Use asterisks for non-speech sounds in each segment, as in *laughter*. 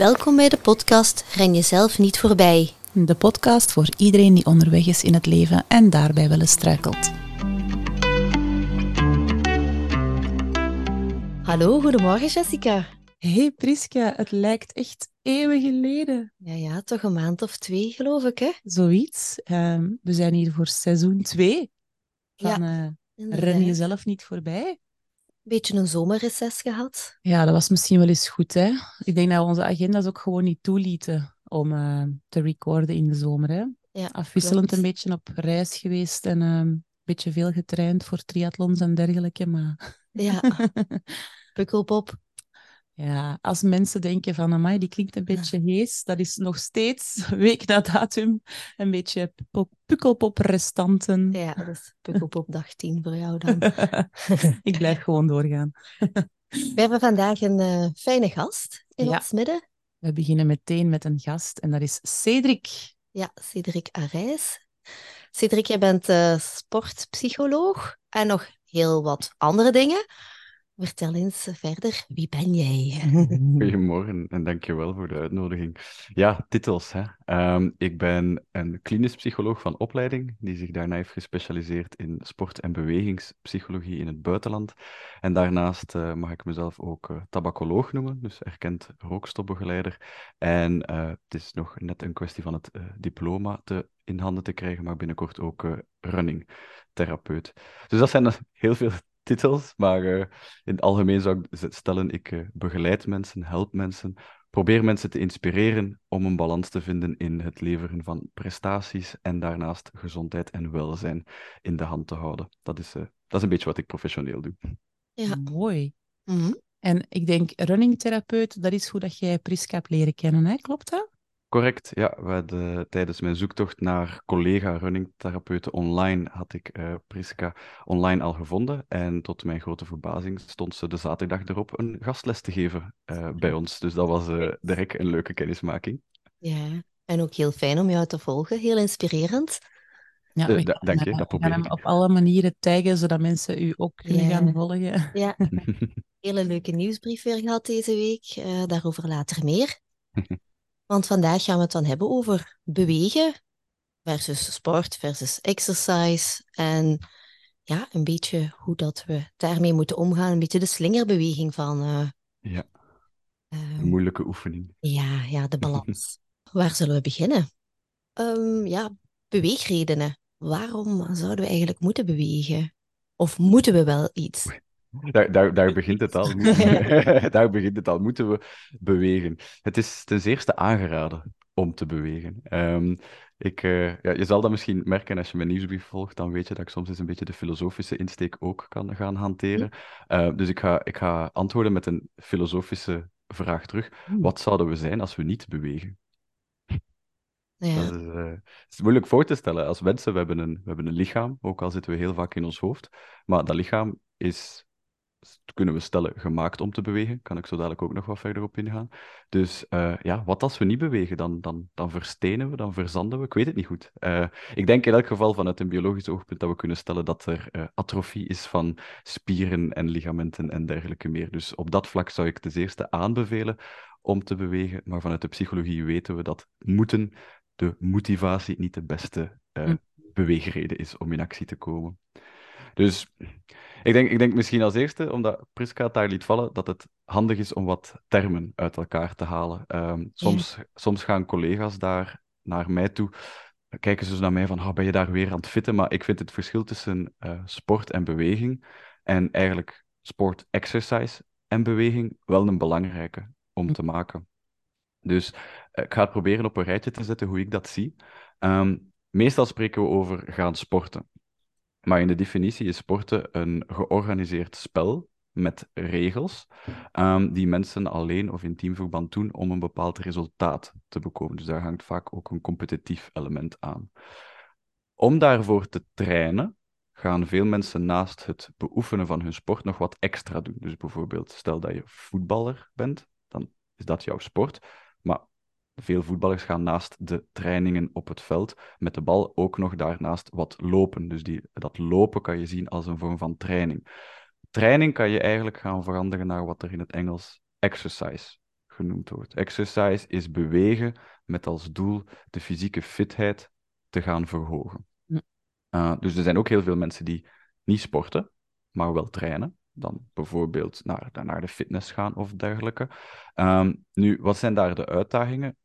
Welkom bij de podcast Ren jezelf niet voorbij. De podcast voor iedereen die onderweg is in het leven en daarbij wel eens struikelt. Hallo, goedemorgen Jessica. Hey Priska, het lijkt echt eeuwen geleden. Ja, ja, toch een maand of twee geloof ik hè? Zoiets. Ehm, we zijn hier voor seizoen 2 van eh. Ren jezelf niet voorbij. Beetje een zomerreces gehad. Ja, dat was misschien wel eens goed, hè. Ik denk dat we onze agenda's ook gewoon niet toelieten om eh, te recorden in de zomer, hè. Ja, Afwisselend klopt. een beetje op reis geweest en ehm, een beetje veel getraind voor triathlons en dergelijke, maar... Ja, *laughs* pukkelpop. Ja, als mensen denken van, amai, die klinkt een beetje hees, dat is nog steeds, *laughs* week na datum, een beetje pukkel- pukkelpop-restanten. Ja, dat is pukkelpop dag 10 voor jou dan. *laughs* Ik blijf gewoon doorgaan. *laughs* We hebben vandaag een eh, fijne gast in Ja. ons midden. We beginnen meteen met een gast en dat is Cedric. Ja, Cedric Arijs. Cedric, jij bent eh, sportpsycholoog en nog heel wat andere dingen. Vertel eens verder, wie ben jij? *laughs* Goedemorgen en dankjewel voor de uitnodiging. Ja, titels. Hè. Ehm, ik ben een klinisch psycholoog van opleiding, die zich daarna heeft gespecialiseerd in sport- en bewegingspsychologie in het buitenland. En daarnaast eh, mag ik mezelf ook eh, tabacoloog noemen, dus erkend rookstopbegeleider. En eh, het is nog net een kwestie van het eh, diploma te, in handen te krijgen, maar binnenkort ook eh, running therapeut. Dus dat zijn heel veel titels, maar eh, in het algemeen zou ik stellen, ik eh, begeleid mensen, help mensen, probeer mensen te inspireren om een balans te vinden in het leveren van prestaties en daarnaast gezondheid en welzijn in de hand te houden. Dat is, eh, dat is een beetje wat ik professioneel doe. Ja. Mooi. Mhm. En ik denk, runningtherapeut, dat is hoe dat jij Priska hebt leren kennen, hè? Klopt dat? Correct, ja. We hadden, tijdens mijn zoektocht naar collega runningtherapeuten online had ik eh, Priska online al gevonden. En tot mijn grote verbazing stond ze de zaterdag erop een gastles te geven eh, bij ons. Dus dat was eh, direct een leuke kennismaking. Ja, en ook heel fijn om jou te volgen, heel inspirerend. Ja, Eh, da- dank je, eh, dat probeer ik. op alle manieren taggen, zodat mensen u ook kunnen Ja. gaan volgen. Ja, *laughs* hele leuke nieuwsbrief weer gehad deze week. eh, daarover later meer. *laughs* Want vandaag gaan we het dan hebben over bewegen versus sport versus exercise. En ja, een beetje hoe dat we daarmee moeten omgaan. Een beetje de slingerbeweging van eh, Ja, ehm, moeilijke oefening. ja, ja, de balans. *laughs* Waar zullen we beginnen? Ehm, ja, beweegredenen. Waarom zouden we eigenlijk moeten bewegen? Of moeten we wel iets? Daar, daar, daar begint het al. *laughs* *laughs* daar begint het al. Moeten we bewegen? Het is ten eerste aangeraden om te bewegen. Ehm, ik, eh, ja, je zal dat misschien merken als je mijn nieuwsbrief volgt, dan weet je dat ik soms eens een beetje de filosofische insteek ook kan gaan hanteren. Eh, dus ik ga, ik ga antwoorden met een filosofische vraag terug. Hmm. Wat zouden we zijn als we niet bewegen? Ja, Dat is, eh, het is moeilijk voor te stellen. Als mensen, we hebben, een, we hebben een lichaam, ook al zitten we heel vaak in ons hoofd. Maar dat lichaam is, kunnen we stellen, gemaakt om te bewegen. Kan ik zo dadelijk ook nog wat verder op ingaan. Dus eh, ja, wat als we niet bewegen? Dan, dan, dan verstenen we, dan verzanden we. Ik weet het niet goed. Eh, ik denk in elk geval vanuit een biologisch oogpunt dat we kunnen stellen dat er eh, atrofie is van spieren en ligamenten en dergelijke meer. Dus op dat vlak zou ik ten eerste aanbevelen om te bewegen. Maar vanuit de psychologie weten we dat moeten de motivatie niet de beste Hm. beweegreden is om in actie te komen. Dus ik denk, ik denk misschien als eerste, omdat Priska het daar liet vallen, dat het handig is om wat termen uit elkaar te halen. Ehm, soms, soms gaan collega's daar naar mij toe, kijken ze naar mij van, "Ah, ben je daar weer aan het fitten? Maar ik vind het verschil tussen eh, sport en beweging en eigenlijk sport, exercise en beweging wel een belangrijke om te maken. Dus eh, ik ga het proberen op een rijtje te zetten hoe ik dat zie. Ehm, meestal spreken we over gaan sporten. Maar in de definitie is sporten een georganiseerd spel met regels ehm, die mensen alleen of in teamverband doen om een bepaald resultaat te bekomen. Dus daar hangt vaak ook een competitief element aan. Om daarvoor te trainen, gaan veel mensen naast het beoefenen van hun sport nog wat extra doen. Dus bijvoorbeeld, stel dat je voetballer bent, dan is dat jouw sport. Maar veel voetballers gaan naast de trainingen op het veld met de bal ook nog daarnaast wat lopen. Dus die, dat lopen kan je zien als een vorm van training. Training kan je eigenlijk gaan veranderen naar wat er in het Engels exercise genoemd wordt. Exercise is bewegen met als doel de fysieke fitheid te gaan verhogen. Hm. Uh, dus er zijn ook heel veel mensen die niet sporten, maar wel trainen. Dan bijvoorbeeld naar, naar de fitness gaan of dergelijke. Um, nu, wat zijn daar de uitdagingen?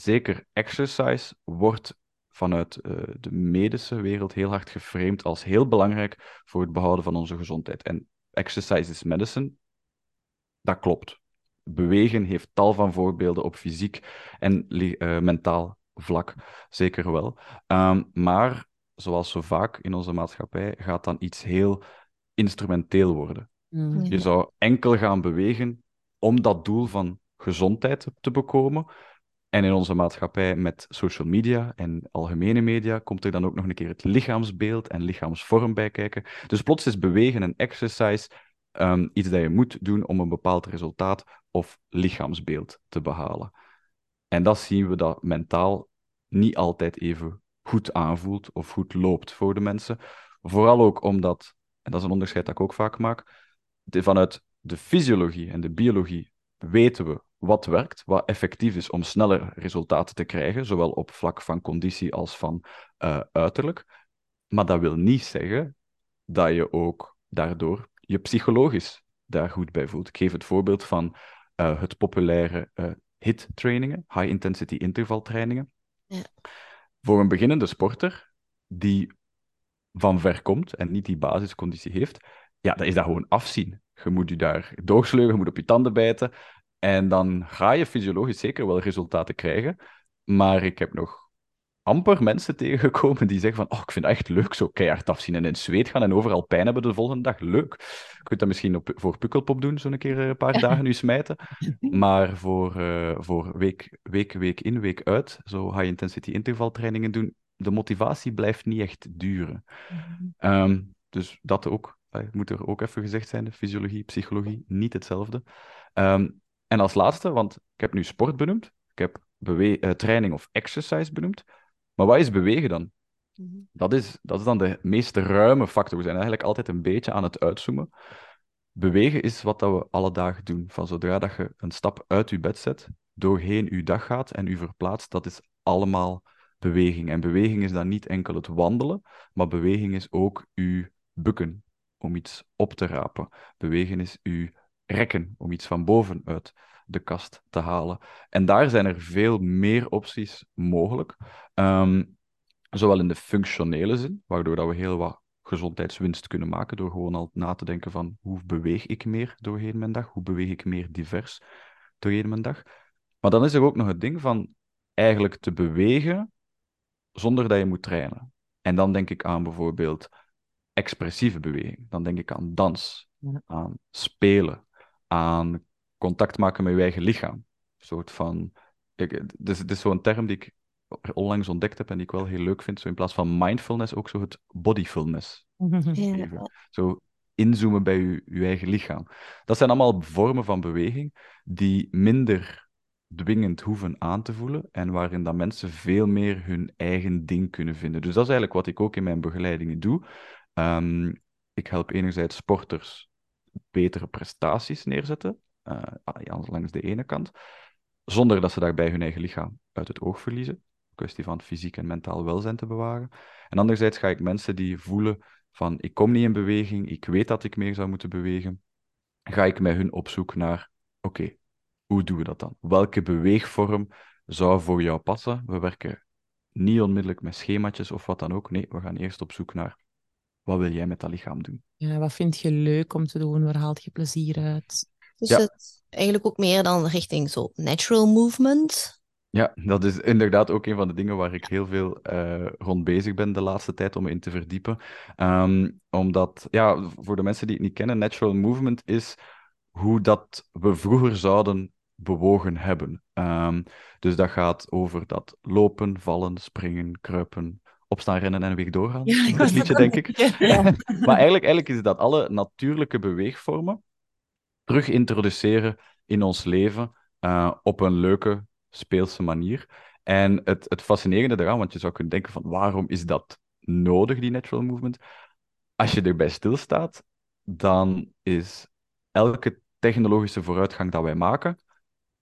Zeker exercise wordt vanuit uh, de medische wereld heel hard geframed als heel belangrijk voor het behouden van onze gezondheid. En exercise is medicine, dat klopt. Bewegen heeft tal van voorbeelden op fysiek en uh, mentaal vlak, zeker wel. Um, maar zoals zo vaak in onze maatschappij gaat dan iets heel instrumenteel worden. Mm. Je zou enkel gaan bewegen om dat doel van gezondheid te bekomen. En in onze maatschappij met social media en algemene media komt er dan ook nog een keer het lichaamsbeeld en lichaamsvorm bij kijken. Dus plots is bewegen en exercise um, iets dat je moet doen om een bepaald resultaat of lichaamsbeeld te behalen. En dat zien we dat mentaal niet altijd even goed aanvoelt of goed loopt voor de mensen. Vooral ook omdat, en dat is een onderscheid dat ik ook vaak maak, vanuit de fysiologie en de biologie weten we wat werkt, wat effectief is om sneller resultaten te krijgen, zowel op vlak van conditie als van uh, uiterlijk. Maar dat wil niet zeggen dat je ook daardoor je psychologisch daar goed bij voelt. Ik geef het voorbeeld van uh, het populaire uh, HIT-trainingen, high-intensity intervaltrainingen. Ja. Voor een beginnende sporter die van ver komt en niet die basisconditie heeft, ja, dan is dat gewoon afzien. Je moet je daar doorsleuren, je moet op je tanden bijten. En dan ga je fysiologisch zeker wel resultaten krijgen. Maar ik heb nog amper mensen tegengekomen die zeggen van oh, ik vind het echt leuk zo keihard afzien en in zweet gaan en overal pijn hebben de volgende dag. Leuk. Je kunt dat misschien op, voor Pukkelpop doen, zo'n keer een paar *laughs* dagen nu smijten. Maar voor, uh, voor week, week, week in, week uit, zo high-intensity intervaltrainingen doen, de motivatie blijft niet echt duren. Mm-hmm. Um, dus dat ook, uh, moet er ook even gezegd zijn, de fysiologie, psychologie, niet hetzelfde. Um, en als laatste, want ik heb nu sport benoemd, ik heb uh, training of exercise benoemd, maar wat is bewegen dan? Mm-hmm. Dat is, dat is dan de meest ruime factor. We zijn eigenlijk altijd een beetje aan het uitzoomen. Bewegen is wat dat we alle dagen doen. Van zodra dat je een stap uit je bed zet, doorheen je dag gaat en je verplaatst, dat is allemaal beweging. En beweging is dan niet enkel het wandelen, maar beweging is ook uw bukken om iets op te rapen. Bewegen is uw rekken om iets van bovenuit de kast te halen. En daar zijn er veel meer opties mogelijk. Um, zowel in de functionele zin, waardoor dat we heel wat gezondheidswinst kunnen maken door gewoon al na te denken van hoe beweeg ik meer doorheen mijn dag, hoe beweeg ik meer divers doorheen mijn dag. Maar dan is er ook nog het ding van eigenlijk te bewegen zonder dat je moet trainen. En dan denk ik aan bijvoorbeeld expressieve beweging. Dan denk ik aan dans, aan spelen, aan contact maken met je eigen lichaam. Een soort van... Ik, het is, het is zo'n term die ik onlangs ontdekt heb en die ik wel heel leuk vind. Zo in plaats van mindfulness ook zo het bodyfulness. *laughs* Ja. Zo inzoomen bij je, je eigen lichaam. Dat zijn allemaal vormen van beweging die minder dwingend hoeven aan te voelen en waarin dat mensen veel meer hun eigen ding kunnen vinden. Dus dat is eigenlijk wat ik ook in mijn begeleidingen doe. Um, ik help enerzijds sporters betere prestaties neerzetten, uh, langs de ene kant, zonder dat ze daarbij hun eigen lichaam uit het oog verliezen. Kwestie van fysiek en mentaal welzijn te bewaren. En anderzijds ga ik mensen die voelen van ik kom niet in beweging, ik weet dat ik meer zou moeten bewegen, ga ik met hun op zoek naar oké, hoe doen we dat dan? Welke beweegvorm zou voor jou passen? We werken niet onmiddellijk met schemaatjes of wat dan ook. Nee, we gaan eerst op zoek naar wat wil jij met dat lichaam doen? Ja, wat vind je leuk om te doen? Waar haalt je plezier uit? Dus Ja. het eigenlijk ook meer dan richting zo natural movement. Ja, dat is inderdaad ook een van de dingen waar ik heel veel eh, rond bezig ben de laatste tijd om me in te verdiepen. Ehm, omdat, ja, voor de mensen die het niet kennen, natural movement is hoe dat we vroeger zouden bewogen hebben. Ehm, dus dat gaat over dat lopen, vallen, springen, kruipen, opstaan, rennen en weer doorgaan. Ja, ik dat liedje, denk ik. Ja. *laughs* Maar eigenlijk, eigenlijk is dat alle natuurlijke beweegvormen terug introduceren in ons leven eh, op een leuke, speelse manier. En het, het fascinerende daaraan, want je zou kunnen denken van waarom is dat nodig, die natural movement? Als je erbij stilstaat, dan is elke technologische vooruitgang dat wij maken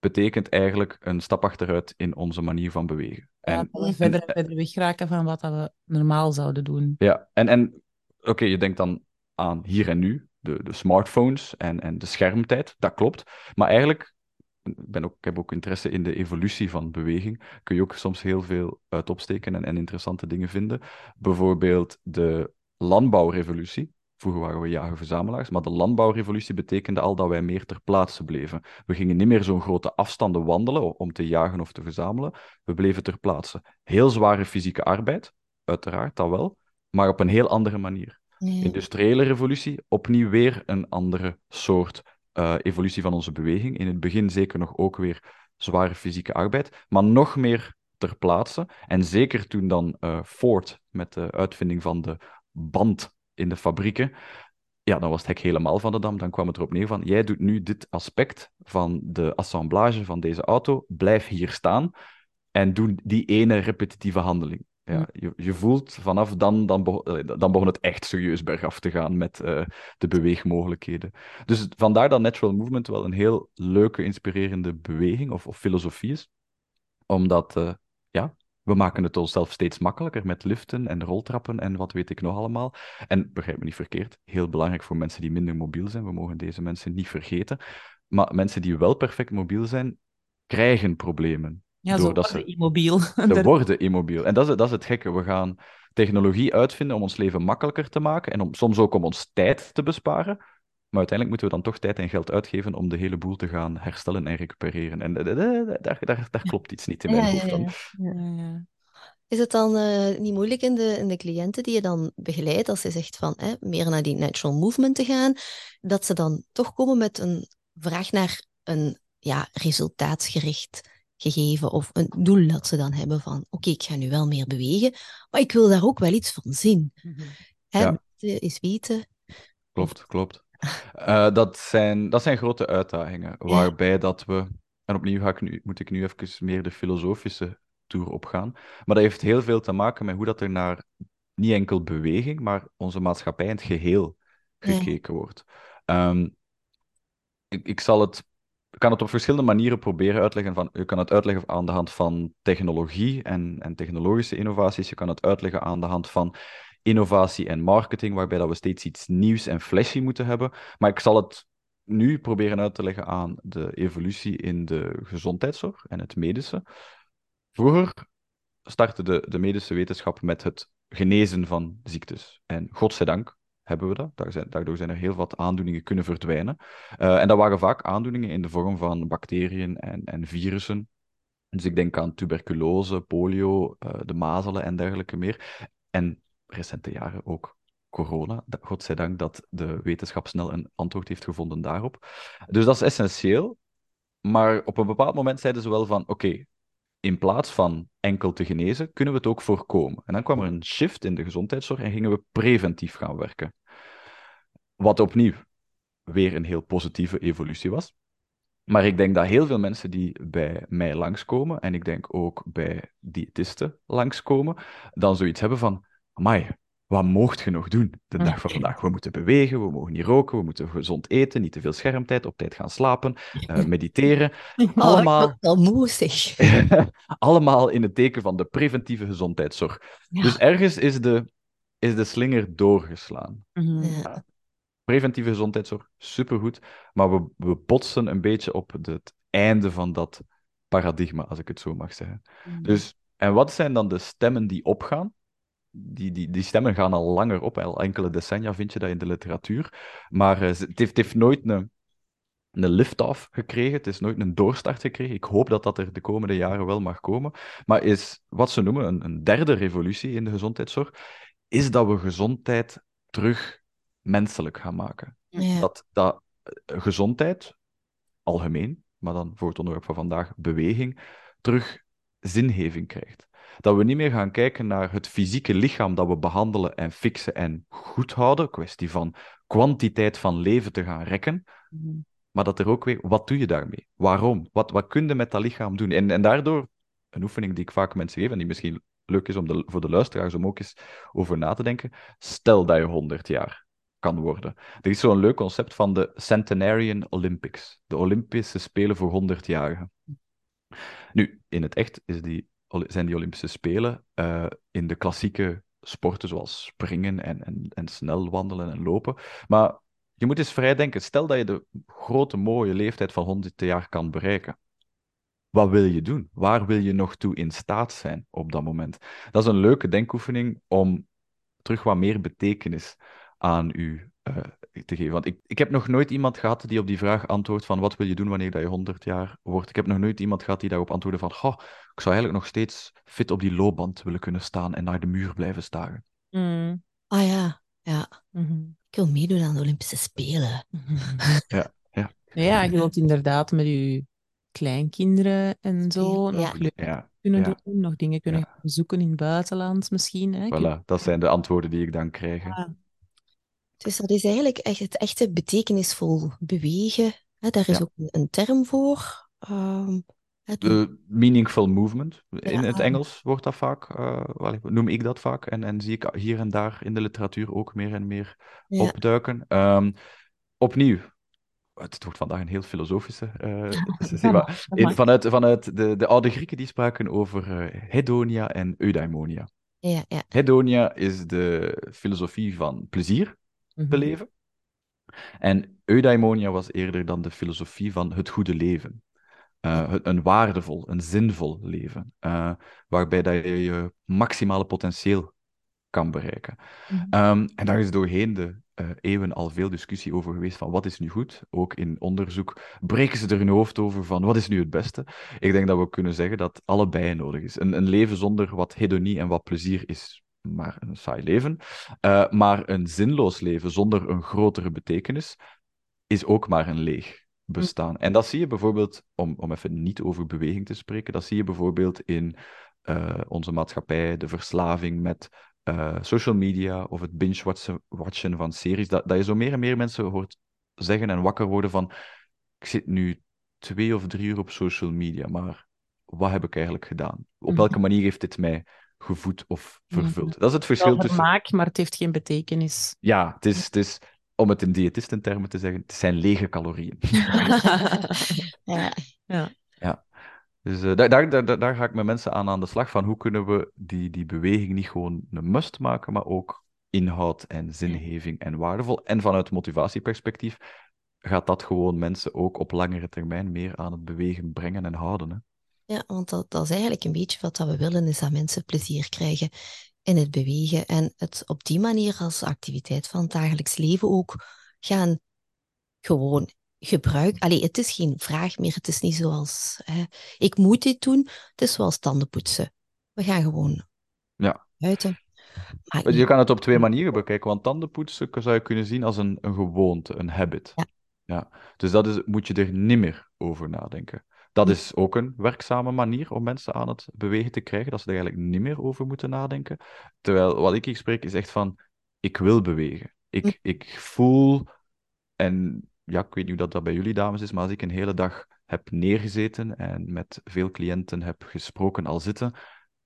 betekent eigenlijk een stap achteruit in onze manier van bewegen. Ja, En, verder en verder wegraken van wat we normaal zouden doen. ja, en, en oké, je denkt dan aan hier en nu, de, de smartphones en, en de schermtijd, dat klopt. Maar eigenlijk, ik, ben ook, ik heb ook interesse in de evolutie van beweging. Kun je ook soms heel veel uit opsteken en, en interessante dingen vinden. Bijvoorbeeld de landbouwrevolutie. Vroeger waren we jager-verzamelaars, maar de landbouwrevolutie betekende al dat wij meer ter plaatse bleven. We gingen niet meer zo'n grote afstanden wandelen om te jagen of te verzamelen. We bleven ter plaatse. Heel zware fysieke arbeid, uiteraard, dat wel, maar op een heel andere manier. Industriële revolutie, opnieuw weer een andere soort eh, evolutie van onze beweging. In het begin zeker nog ook weer zware fysieke arbeid, maar nog meer ter plaatse. En zeker toen dan eh, Ford met de uitvinding van de band in de fabrieken, ja, dan was het hek helemaal van de dam. Dan kwam het erop neer van, jij doet nu dit aspect van de assemblage van deze auto, blijf hier staan en doe die ene repetitieve handeling. Ja, je, je voelt vanaf dan, dan, begon, eh, dan begon het echt serieus bergaf te gaan met eh, de beweegmogelijkheden. Dus vandaar dat natural movement wel een heel leuke, inspirerende beweging of, of filosofie is. Omdat, eh, ja, we maken het onszelf steeds makkelijker met liften en roltrappen en wat weet ik nog allemaal. En begrijp me niet verkeerd, heel belangrijk voor mensen die minder mobiel zijn. We mogen deze mensen niet vergeten. Maar mensen die wel perfect mobiel zijn, krijgen problemen. Ja, Doordat worden ze- immobiel. *laughs* Ze worden immobiel. En dat is, dat is het gekke. We gaan technologie uitvinden om ons leven makkelijker te maken en om, soms ook om ons tijd te besparen. Maar uiteindelijk moeten we dan toch tijd en geld uitgeven om de hele boel te gaan herstellen en recupereren. En eh, eh, eh, daar, daar, daar klopt iets niet in mijn hoofd dan. ja. Ja, ja. Is het dan eh, niet moeilijk in de, in de cliënten die je dan begeleidt, als je zegt van hè, meer naar die natural movement te gaan, dat ze dan toch komen met een vraag naar een ja, resultaatsgericht gegeven of een doel dat ze dan hebben van oké, ik ga nu wel meer bewegen, maar ik wil daar ook wel iets van zien. Hè, Ja. weten is weten. Klopt, klopt. Eh, dat, zijn, dat zijn grote uitdagingen, waarbij dat we... En opnieuw ga ik nu, moet ik nu even meer de filosofische toer opgaan. Maar dat heeft heel veel te maken met hoe dat er naar niet enkel beweging, maar onze maatschappij in het geheel Ja. gekeken wordt. Ehm, ik, ik zal het, kan het op verschillende manieren proberen uitleggen. Van, je kan het uitleggen aan de hand van technologie en, en technologische innovaties. Je kan het uitleggen aan de hand van innovatie en marketing, waarbij dat we steeds iets nieuws en flashy moeten hebben. Maar ik zal het nu proberen uit te leggen aan de evolutie in de gezondheidszorg en het medische. Vroeger startte de, de medische wetenschap met het genezen van ziektes. En godzijdank hebben we dat. Daardoor zijn er heel wat aandoeningen kunnen verdwijnen. Eh, en dat waren vaak aandoeningen in de vorm van bacteriën en, en virussen. Dus ik denk aan tuberculose, polio, eh, de mazelen en dergelijke meer. En recente jaren ook corona. Da- Godzijdank dat de wetenschap snel een antwoord heeft gevonden daarop. Dus dat is essentieel. Maar op een bepaald moment zeiden ze wel van, oké, in plaats van enkel te genezen, kunnen we het ook voorkomen. En dan kwam er een shift in de gezondheidszorg en gingen we preventief gaan werken. Wat opnieuw weer een heel positieve evolutie was. Maar ik denk dat heel veel mensen die bij mij langskomen, en ik denk ook bij diëtisten langskomen, dan zoiets hebben van, amai, wat moogt je nog doen de dag van vandaag? We moeten bewegen, we mogen niet roken, we moeten gezond eten, niet te veel schermtijd, op tijd gaan slapen, eh, *laughs* mediteren. *laughs* Allemaal- Oh, ik word al moe, zeg. *laughs* Allemaal in het teken van de preventieve gezondheidszorg. Ja. Dus ergens is de, is de slinger doorgeslaan. Mhm. Ja. Preventieve gezondheidszorg, supergoed. Maar we, we botsen een beetje op het einde van dat paradigma, als ik het zo mag zeggen. Dus, en wat zijn dan de stemmen die opgaan? Die, die, die stemmen gaan al langer op, al enkele decennia vind je dat in de literatuur. Maar eh, het, heeft, het heeft nooit een, een lift-off gekregen, het is nooit een doorstart gekregen. Ik hoop dat dat er de komende jaren wel mag komen. Maar is wat ze noemen een, een derde revolutie in de gezondheidszorg, is dat we gezondheid terug menselijk gaan maken. Ja. Dat, dat eh, gezondheid, algemeen, maar dan voor het onderwerp van vandaag, beweging, terug zingeving krijgt. Dat we niet meer gaan kijken naar het fysieke lichaam dat we behandelen en fixen en goed houden, kwestie van kwantiteit van leven te gaan rekken, Mhm. maar dat er ook weer, wat doe je daarmee? Waarom? Wat, wat kun je met dat lichaam doen? En, en daardoor, een oefening die ik vaak mensen geef, en die misschien leuk is om de, voor de luisteraars om ook eens over na te denken, stel dat je 100 jaar kan worden. Er is zo'n leuk concept van de Centenarian Olympics, de Olympische Spelen voor 100-jarigen. Nu, in het echt is die, zijn die Olympische Spelen uh, in de klassieke sporten zoals springen en, en, en snel wandelen en lopen. Maar je moet eens vrij denken. Stel dat je de grote mooie leeftijd van 100 jaar kan bereiken. Wat wil je doen? Waar wil je nog toe in staat zijn op dat moment? Dat is een leuke denkoefening om terug wat meer betekenis aan u te geven. Want ik, ik heb nog nooit iemand gehad die op die vraag antwoordt van wat wil je doen wanneer dat je 100 jaar wordt. Ik heb nog nooit iemand gehad die daarop antwoordde van goh, ik zou eigenlijk nog steeds fit op die loopband willen kunnen staan en naar de muur blijven staren. Mm. Ah ja, ja. Mm Ik wil meedoen aan de Olympische Spelen. *laughs* ja, ja. Ja, je wilt inderdaad met je kleinkinderen en zo nog leuk ja. kunnen doen, nog dingen kunnen bezoeken in het buitenland misschien. Hè? Voilà, dat zijn de antwoorden die ik dan krijg. Dus dat is eigenlijk echt het echte betekenisvol bewegen. Hè? Daar is ook een term voor. Um, de meaningful movement. In het Engels wordt dat vaak, uh, noem ik dat vaak. En, en zie ik hier en daar in de literatuur ook meer en meer opduiken. Um, opnieuw, het wordt vandaag een heel filosofische uh, vanuit, vanuit de, de oude Grieken die spraken over uh, hedonia en eudaimonia. Ja, ja. Hedonia is de filosofie van plezier. Beleven. En eudaimonia was eerder dan de filosofie van het goede leven. Uh, een waardevol, een zinvol leven, uh, waarbij dat je je maximale potentieel kan bereiken. Mm -hmm. en daar is doorheen de uh, eeuwen al veel discussie over geweest van wat is nu goed. Ook in onderzoek breken ze er hun hoofd over van wat is nu het beste. Ik denk dat we kunnen zeggen dat allebei nodig is. Een, een leven zonder wat hedonie en wat plezier is maar een saai leven. Uh, maar een zinloos leven zonder een grotere betekenis is ook maar een leeg bestaan. En dat zie je bijvoorbeeld, om, om even niet over beweging te spreken, dat zie je bijvoorbeeld in uh, onze maatschappij, de verslaving met uh, social media of het binge-watchen van series, dat, dat je zo meer en meer mensen hoort zeggen en wakker worden van ik zit nu twee of drie uur op social media, maar wat heb ik eigenlijk gedaan? Op mhm. welke manier heeft dit mij gevoed of vervuld? Mhm. Dat is het verschil tussen... Maak, maar het heeft geen betekenis. Ja, het is, het is om het in diëtistentermen te zeggen, het zijn lege calorieën. *laughs* *laughs* ja. ja. ja. Dus uh, daar, daar, daar, daar, ga ik met mensen aan aan de slag van hoe kunnen we die, die beweging niet gewoon een must maken, maar ook inhoud en zingeving en waardevol. En vanuit motivatieperspectief gaat dat gewoon mensen ook op langere termijn meer aan het bewegen brengen en houden. Hè? Ja, want dat, dat is eigenlijk een beetje wat we willen, is dat mensen plezier krijgen in het bewegen en het op die manier als activiteit van het dagelijks leven ook gaan gewoon gebruiken. Allee, het is geen vraag meer, het is niet zoals hè, ik moet dit doen, het is zoals tandenpoetsen. We gaan gewoon ja. buiten. Maar je kan het op twee manieren bekijken, want tandenpoetsen zou je kunnen zien als een, een gewoonte, een habit. Ja. Ja. Dus dat is, moet je er niet meer over nadenken. Dat is ook een werkzame manier om mensen aan het bewegen te krijgen, dat ze er eigenlijk niet meer over moeten nadenken. Terwijl wat ik hier spreek is echt van, ik wil bewegen. Ik, hm. ik voel, en ja, ik weet niet hoe dat, dat bij jullie dames is, maar als ik een hele dag heb neergezeten en met veel cliënten heb gesproken al zitten,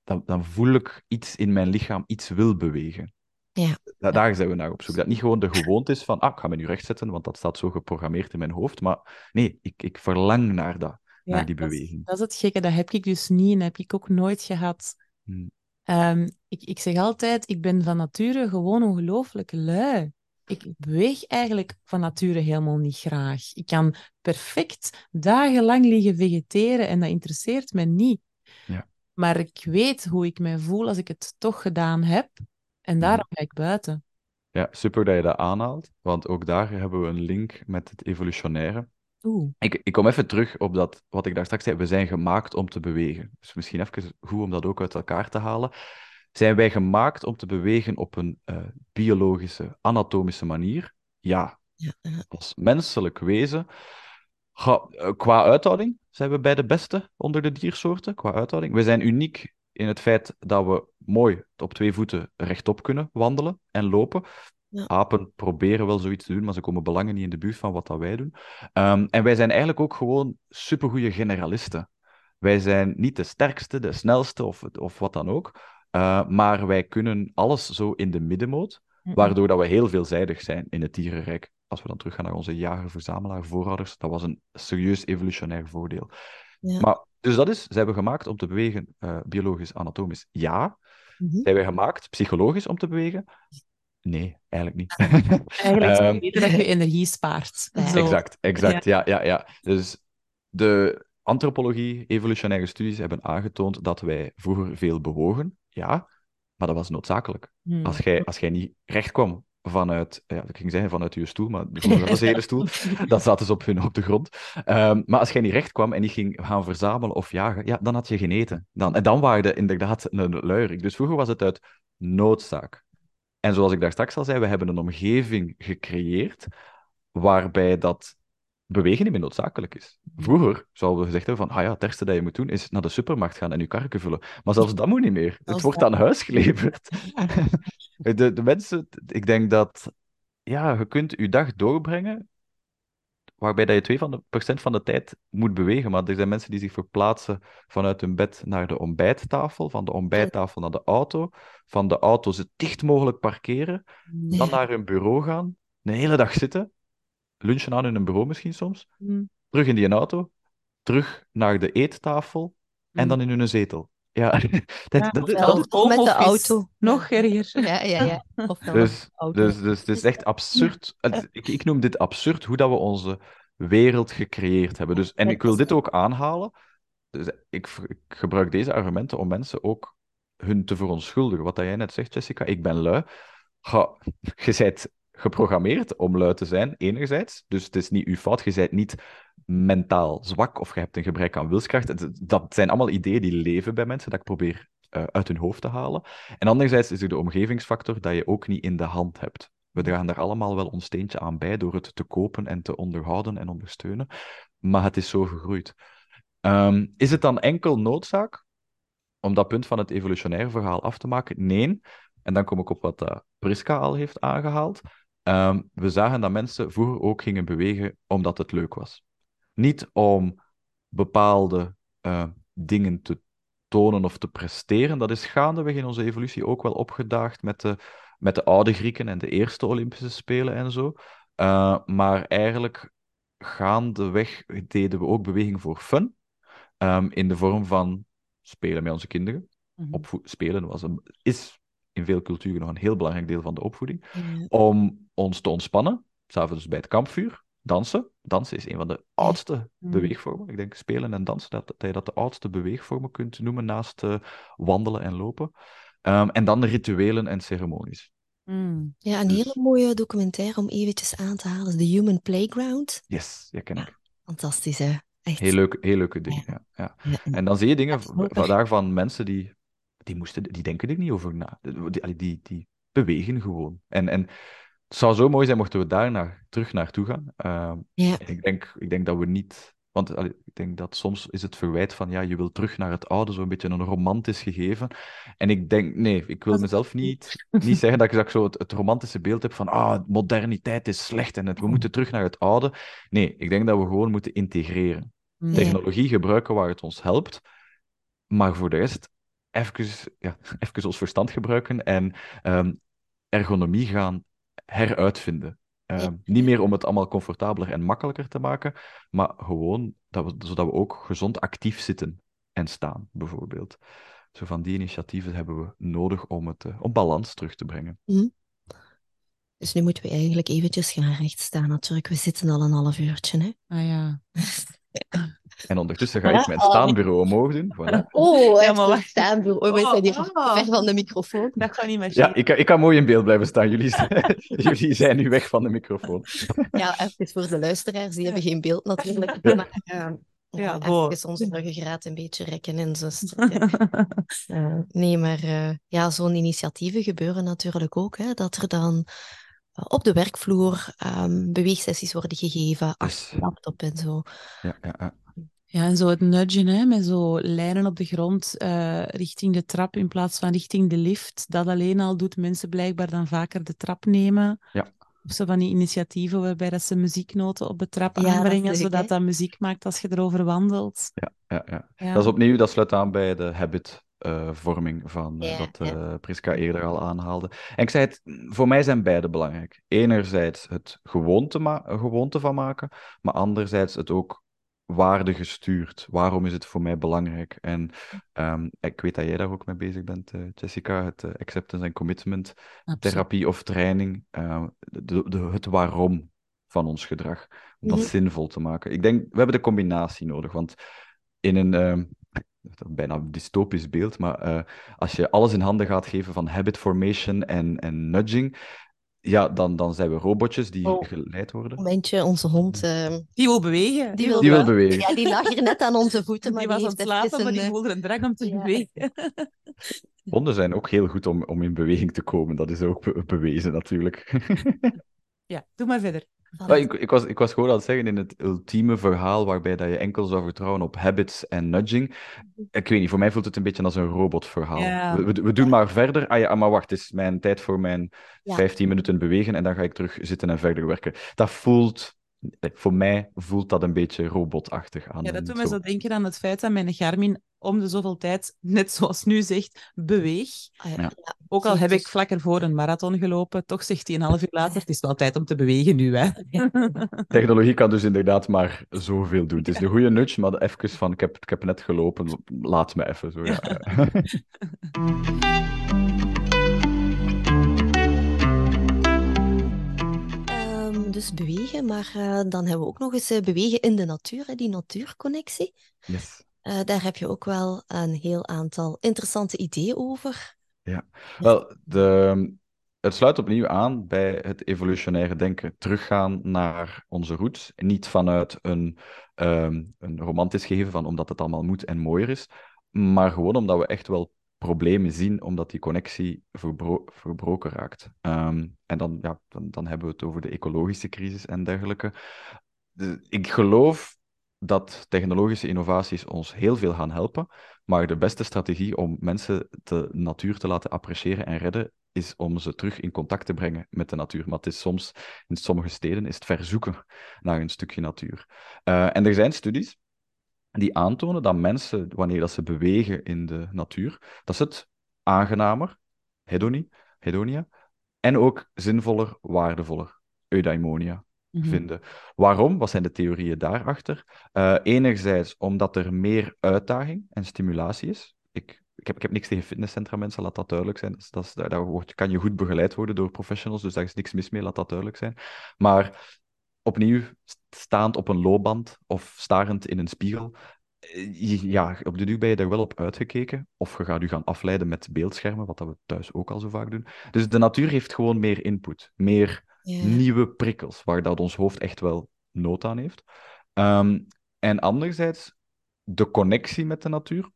dan, dan voel ik iets in mijn lichaam, iets wil bewegen. Ja. daar zijn we naar op zoek. Dat niet gewoon de gewoonte is van, ah, ik ga me nu rechtzetten, want dat staat zo geprogrammeerd in mijn hoofd. Maar nee, ik, ik verlang naar dat naar die beweging. Dat is, het gekke, dat heb ik dus niet en heb ik ook nooit gehad. Hmm. Ehm, ik, ik zeg altijd, ik ben van nature gewoon ongelooflijk lui. Ik beweeg eigenlijk van nature helemaal niet graag. Ik kan perfect dagenlang liggen vegeteren en dat interesseert me niet. Ja. Maar ik weet hoe ik mij voel als ik het toch gedaan heb. En hmm. daarom ga ik buiten. Ja, super dat je dat aanhaalt. Want ook daar hebben we een link met het evolutionaire. Ik, ik kom even terug op dat, wat ik daar straks zei. We zijn gemaakt om te bewegen. Dus misschien even goed om dat ook uit elkaar te halen. Zijn wij gemaakt om te bewegen op een uh, biologische, anatomische manier? Ja. ja. Als menselijk wezen. Ga, uh, qua uithouding zijn we bij de beste onder de diersoorten. Qua uithouding. We zijn uniek in het feit dat we mooi op twee voeten rechtop kunnen wandelen en lopen. Ja. Apen proberen wel zoiets te doen, maar ze komen belangen niet in de buurt van wat dat wij doen. Um, en wij zijn eigenlijk ook gewoon supergoeie generalisten. Wij zijn niet de sterkste, de snelste of, of wat dan ook. Uh, maar wij kunnen alles zo in de middenmoot. waardoor dat we heel veelzijdig zijn in het dierenrijk. Als we dan teruggaan naar onze jager-verzamelaar voorouders, dat was een serieus evolutionair voordeel. Ja. Maar, dus dat is, zijn we gemaakt om te bewegen, uh, biologisch, anatomisch? Ja. Mm Zijn we gemaakt psychologisch om te bewegen? Nee, eigenlijk niet. *laughs* eigenlijk um, beter dat je energie spaart. *laughs* Exact, exact. Ja. ja, ja, Dus de antropologie, evolutionaire studies hebben aangetoond dat wij vroeger veel bewogen. Ja, maar dat was noodzakelijk. Hmm. Als, jij, als jij niet recht kwam vanuit, ja, ik ging zeggen vanuit je stoel, maar dat was een hele stoel, dan zaten ze op hun op de grond. Um, maar als jij niet recht kwam en niet ging gaan verzamelen of jagen, ja, dan had je geen eten. Dan, en dan waren je inderdaad een luierik. Dus vroeger was het uit noodzaak. En zoals ik daar straks al zei, we hebben een omgeving gecreëerd waarbij dat bewegen niet meer noodzakelijk is. Vroeger zouden we gezegd hebben van, ah ja, het eerste dat je moet doen is naar de supermarkt gaan en je karken vullen. Maar zelfs dat moet niet meer. Het wordt aan huis *laughs* geleverd. *laughs* de, de mensen, ik denk dat, ja, je kunt je dag doorbrengen waarbij dat je 2 van de, procent van de tijd moet bewegen. Maar er zijn mensen die zich verplaatsen vanuit hun bed naar de ontbijttafel, van de ontbijttafel naar de auto, van de auto zo dicht mogelijk parkeren, dan naar hun bureau gaan, een hele dag zitten, lunchen aan hun bureau misschien soms, mm. terug in die auto, terug naar de eettafel en mm. dan in hun zetel. Ja, dat, dat, dat, met de auto. Nog erger. Ja, ja, ja. Of dus, dus, dus het is echt absurd. Ik, ik noem dit absurd, hoe dat we onze wereld gecreëerd hebben. Dus, en ik wil dit ook aanhalen. Dus ik, ik gebruik deze argumenten om mensen ook hun te verontschuldigen. Wat dat jij net zegt, Jessica, ik ben lui. Ga, je bent geprogrammeerd om lui te zijn, enerzijds. Dus het is niet uw fout. Je bent niet mentaal zwak of je hebt een gebrek aan wilskracht. Dat zijn allemaal ideeën die leven bij mensen, dat ik probeer uh, uit hun hoofd te halen. En anderzijds is er de omgevingsfactor dat je ook niet in de hand hebt. We dragen daar allemaal wel ons steentje aan bij door het te kopen en te onderhouden en ondersteunen. Maar het is zo gegroeid. Um, is het dan enkel noodzaak om dat punt van het evolutionaire verhaal af te maken? Nee. En dan kom ik op wat uh, Priska al heeft aangehaald. Um, we zagen dat mensen vroeger ook gingen bewegen omdat het leuk was. Niet om bepaalde uh, dingen te tonen of te presteren. Dat is gaandeweg in onze evolutie ook wel opgedaagd met de, met de oude Grieken en de eerste Olympische Spelen en zo. Uh, maar eigenlijk gaandeweg deden we ook beweging voor fun. Um, in de vorm van spelen met onze kinderen. Mm -hmm. spelen was een, is in veel culturen nog een heel belangrijk deel van de opvoeding. Om ons te ontspannen, s'avonds bij het kampvuur, dansen. Dansen is een van de oudste mm. beweegvormen. Ik denk spelen en dansen, dat, dat je dat de oudste beweegvormen kunt noemen naast uh, wandelen en lopen. Um, en dan de rituelen en ceremonies. Mm. Ja, een dus... hele mooie documentaire om eventjes aan te halen. The Human Playground. Yes, ja, ken ik. Ja, fantastisch, hè? Echt. Heel, leuk, heel leuke dingen, ja. ja. En dan zie je dingen vandaag van mensen die, die, moesten, die denken er niet over na. Die, die, die bewegen gewoon. En, en het zou zo mooi zijn mochten we daar naar, terug naartoe gaan. Uh, ja. ik, denk, ik denk dat we niet... Want allee, ik denk dat soms is het verwijt van, ja, je wil terug naar het oude, zo'n beetje een romantisch gegeven. En ik denk, nee, ik wil mezelf niet, niet zeggen dat ik, dat ik zo het, het, romantische beeld heb van, ah, moderniteit is slecht en het, we moeten terug naar het oude. Nee, ik denk dat we gewoon moeten integreren. Technologie gebruiken waar het ons helpt, maar voor de rest even, ja, *laughs* even ons verstand gebruiken en um, ergonomie gaan heruitvinden. Uh, niet meer om het allemaal comfortabeler en makkelijker te maken, maar gewoon dat we, zodat we ook gezond actief zitten en staan, bijvoorbeeld. Zo van die initiatieven hebben we nodig om het uh, op balans terug te brengen. Mm. Dus nu moeten we eigenlijk eventjes gaan rechtstaan natuurlijk. We zitten al een half uurtje, hè? Ah ja. *laughs* En ondertussen ga ik mijn staanbureau omhoog doen. Voilà. Oh, ja, maar wacht. Staanbureau. Oh, we zijn hier oh. ver van de microfoon. Dat gaat niet meer. Ja, ik, ik kan mooi in beeld blijven staan. Jullie, *laughs* jullie zijn nu weg van de microfoon. Ja, even voor de luisteraars. Die hebben geen beeld natuurlijk. Ja. Maar, uh, ja, even onze ruggengraat een beetje rekken en zo. uh, *laughs* nee, maar uh, ja, zo'n initiatieven gebeuren natuurlijk ook. Hè, dat er dan op de werkvloer um, beweegsessies worden gegeven, achter laptop en zo. Ja, ja, ja. Ja, en zo het nudgen, hè, met zo lijnen op de grond uh, richting de trap in plaats van richting de lift. Dat alleen al doet mensen blijkbaar dan vaker de trap nemen. Ja. Of zo van die initiatieven waarbij dat ze muzieknoten op de trap ja, aanbrengen, dat zodat dat muziek maakt als je erover wandelt. Ja, ja, ja. ja. Dat is opnieuw, dat sluit aan bij de habit robotvorming van wat Priska eerder al aanhaalde. En ik zei het, voor mij zijn beide belangrijk. Enerzijds het gewoonte, gewoonte van maken, maar anderzijds het ook waarde gestuurd. Waarom is het voor mij belangrijk? En um, ik weet dat jij daar ook mee bezig bent, uh, Jessica, het uh, acceptance en commitment therapie of training, uh, de, de, het waarom van ons gedrag, om dat mm -hmm. zinvol te maken. Ik denk, we hebben de combinatie nodig, want in een ehm, bijna dystopisch beeld, maar als je alles in handen gaat geven van habit formation en, en nudging, ja, dan, dan zijn we robotjes die oh, geleid worden. Momentje, onze hond... Uh, die wil bewegen. Die wil, die wil bewegen. Ja, die lag hier net aan onze voeten. Maar die, was aan het slapen, een... maar die voelde een drang om te ja. bewegen. *laughs* Honden zijn ook heel goed om, om in beweging te komen. Dat is ook be bewezen, natuurlijk. *laughs* ja, doe maar verder. Maar ik, ik, was, ik was gewoon aan het zeggen in het ultieme verhaal waarbij dat je enkel zou vertrouwen op habits en nudging. Ik weet niet, voor mij voelt het een beetje als een robotverhaal. Ja. We, we, we, doen maar verder. Ah ja, maar wacht, het is mijn tijd voor mijn ja. 15 minuten bewegen en dan ga ik terug zitten en verder werken. Dat voelt voor mij voelt dat een beetje robotachtig aan. Ja, dat doet me zo denken aan het feit dat mijn Garmin om de zoveel tijd, net zoals nu zegt, beweeg. Ah, ja. Ja. Ook al heb ik vlak ervoor een marathon gelopen, toch zegt hij een half uur later, het is wel tijd om te bewegen nu. Hè. Technologie kan dus inderdaad maar zoveel doen. Het is een goede nudge, maar even van, ik heb, ik heb net gelopen, laat me even. Zo, *laughs* *laughs* dus bewegen, maar uh, dan hebben we ook nog eens uh, bewegen in de natuur, hè, die natuurconnectie. Yes. Uh, daar heb je ook wel een heel aantal interessante ideeën over. Ja, wel, de, het sluit opnieuw aan bij het evolutionaire denken. Teruggaan naar onze roots. Niet vanuit een, um, een romantisch gegeven van omdat het allemaal moet en mooier is, maar gewoon omdat we echt wel problemen zien omdat die connectie verbro verbroken raakt. Um, en dan, ja, dan, hebben we het over de ecologische crisis en dergelijke. De, ik geloof dat technologische innovaties ons heel veel gaan helpen, maar de beste strategie om mensen de natuur te laten appreciëren en redden, is om ze terug in contact te brengen met de natuur. Maar het is soms, in sommige steden, is het verzoeken naar een stukje natuur. Uh, en er zijn studies die aantonen dat mensen, wanneer dat ze bewegen in de natuur, dat ze het aangenamer, hedonie, hedonia, en ook zinvoller, waardevoller, eudaimonia, mm -hmm. vinden. Waarom? Wat zijn de theorieën daarachter? Uh, enerzijds omdat er meer uitdaging en stimulatie is. Ik, ik, heb, ik heb niks tegen fitnesscentra, mensen, laat dat duidelijk zijn. Dat, dat, daar, daar wordt, kan je goed begeleid worden door professionals, dus daar is niks mis mee, laat dat duidelijk zijn. Maar opnieuw, staand op een loopband of starend in een spiegel, eh, ja, op de duur ben je daar wel op uitgekeken. Of je gaat je gaan afleiden met beeldschermen, wat dat we thuis ook al zo vaak doen. Dus de natuur heeft gewoon meer input, meer nieuwe prikkels, waar dat ons hoofd echt wel nood aan heeft. Um, en anderzijds, de connectie met de natuur.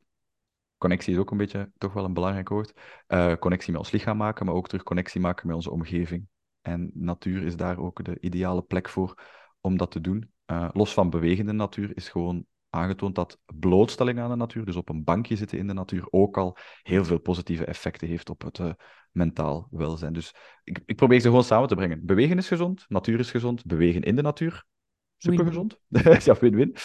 Connectie is ook een beetje toch wel een belangrijk woord. Uh, connectie met ons lichaam maken, maar ook terug connectie maken met onze omgeving. En natuur is daar ook de ideale plek voor om dat te doen. Uh, los van bewegende natuur is gewoon aangetoond dat blootstelling aan de natuur, dus op een bankje zitten in de natuur, ook al heel veel positieve effecten heeft op het uh, mentaal welzijn. Dus ik, ik, probeer ze gewoon samen te brengen. Bewegen is gezond, natuur is gezond, bewegen in de natuur, supergezond. *laughs* ja, win-win.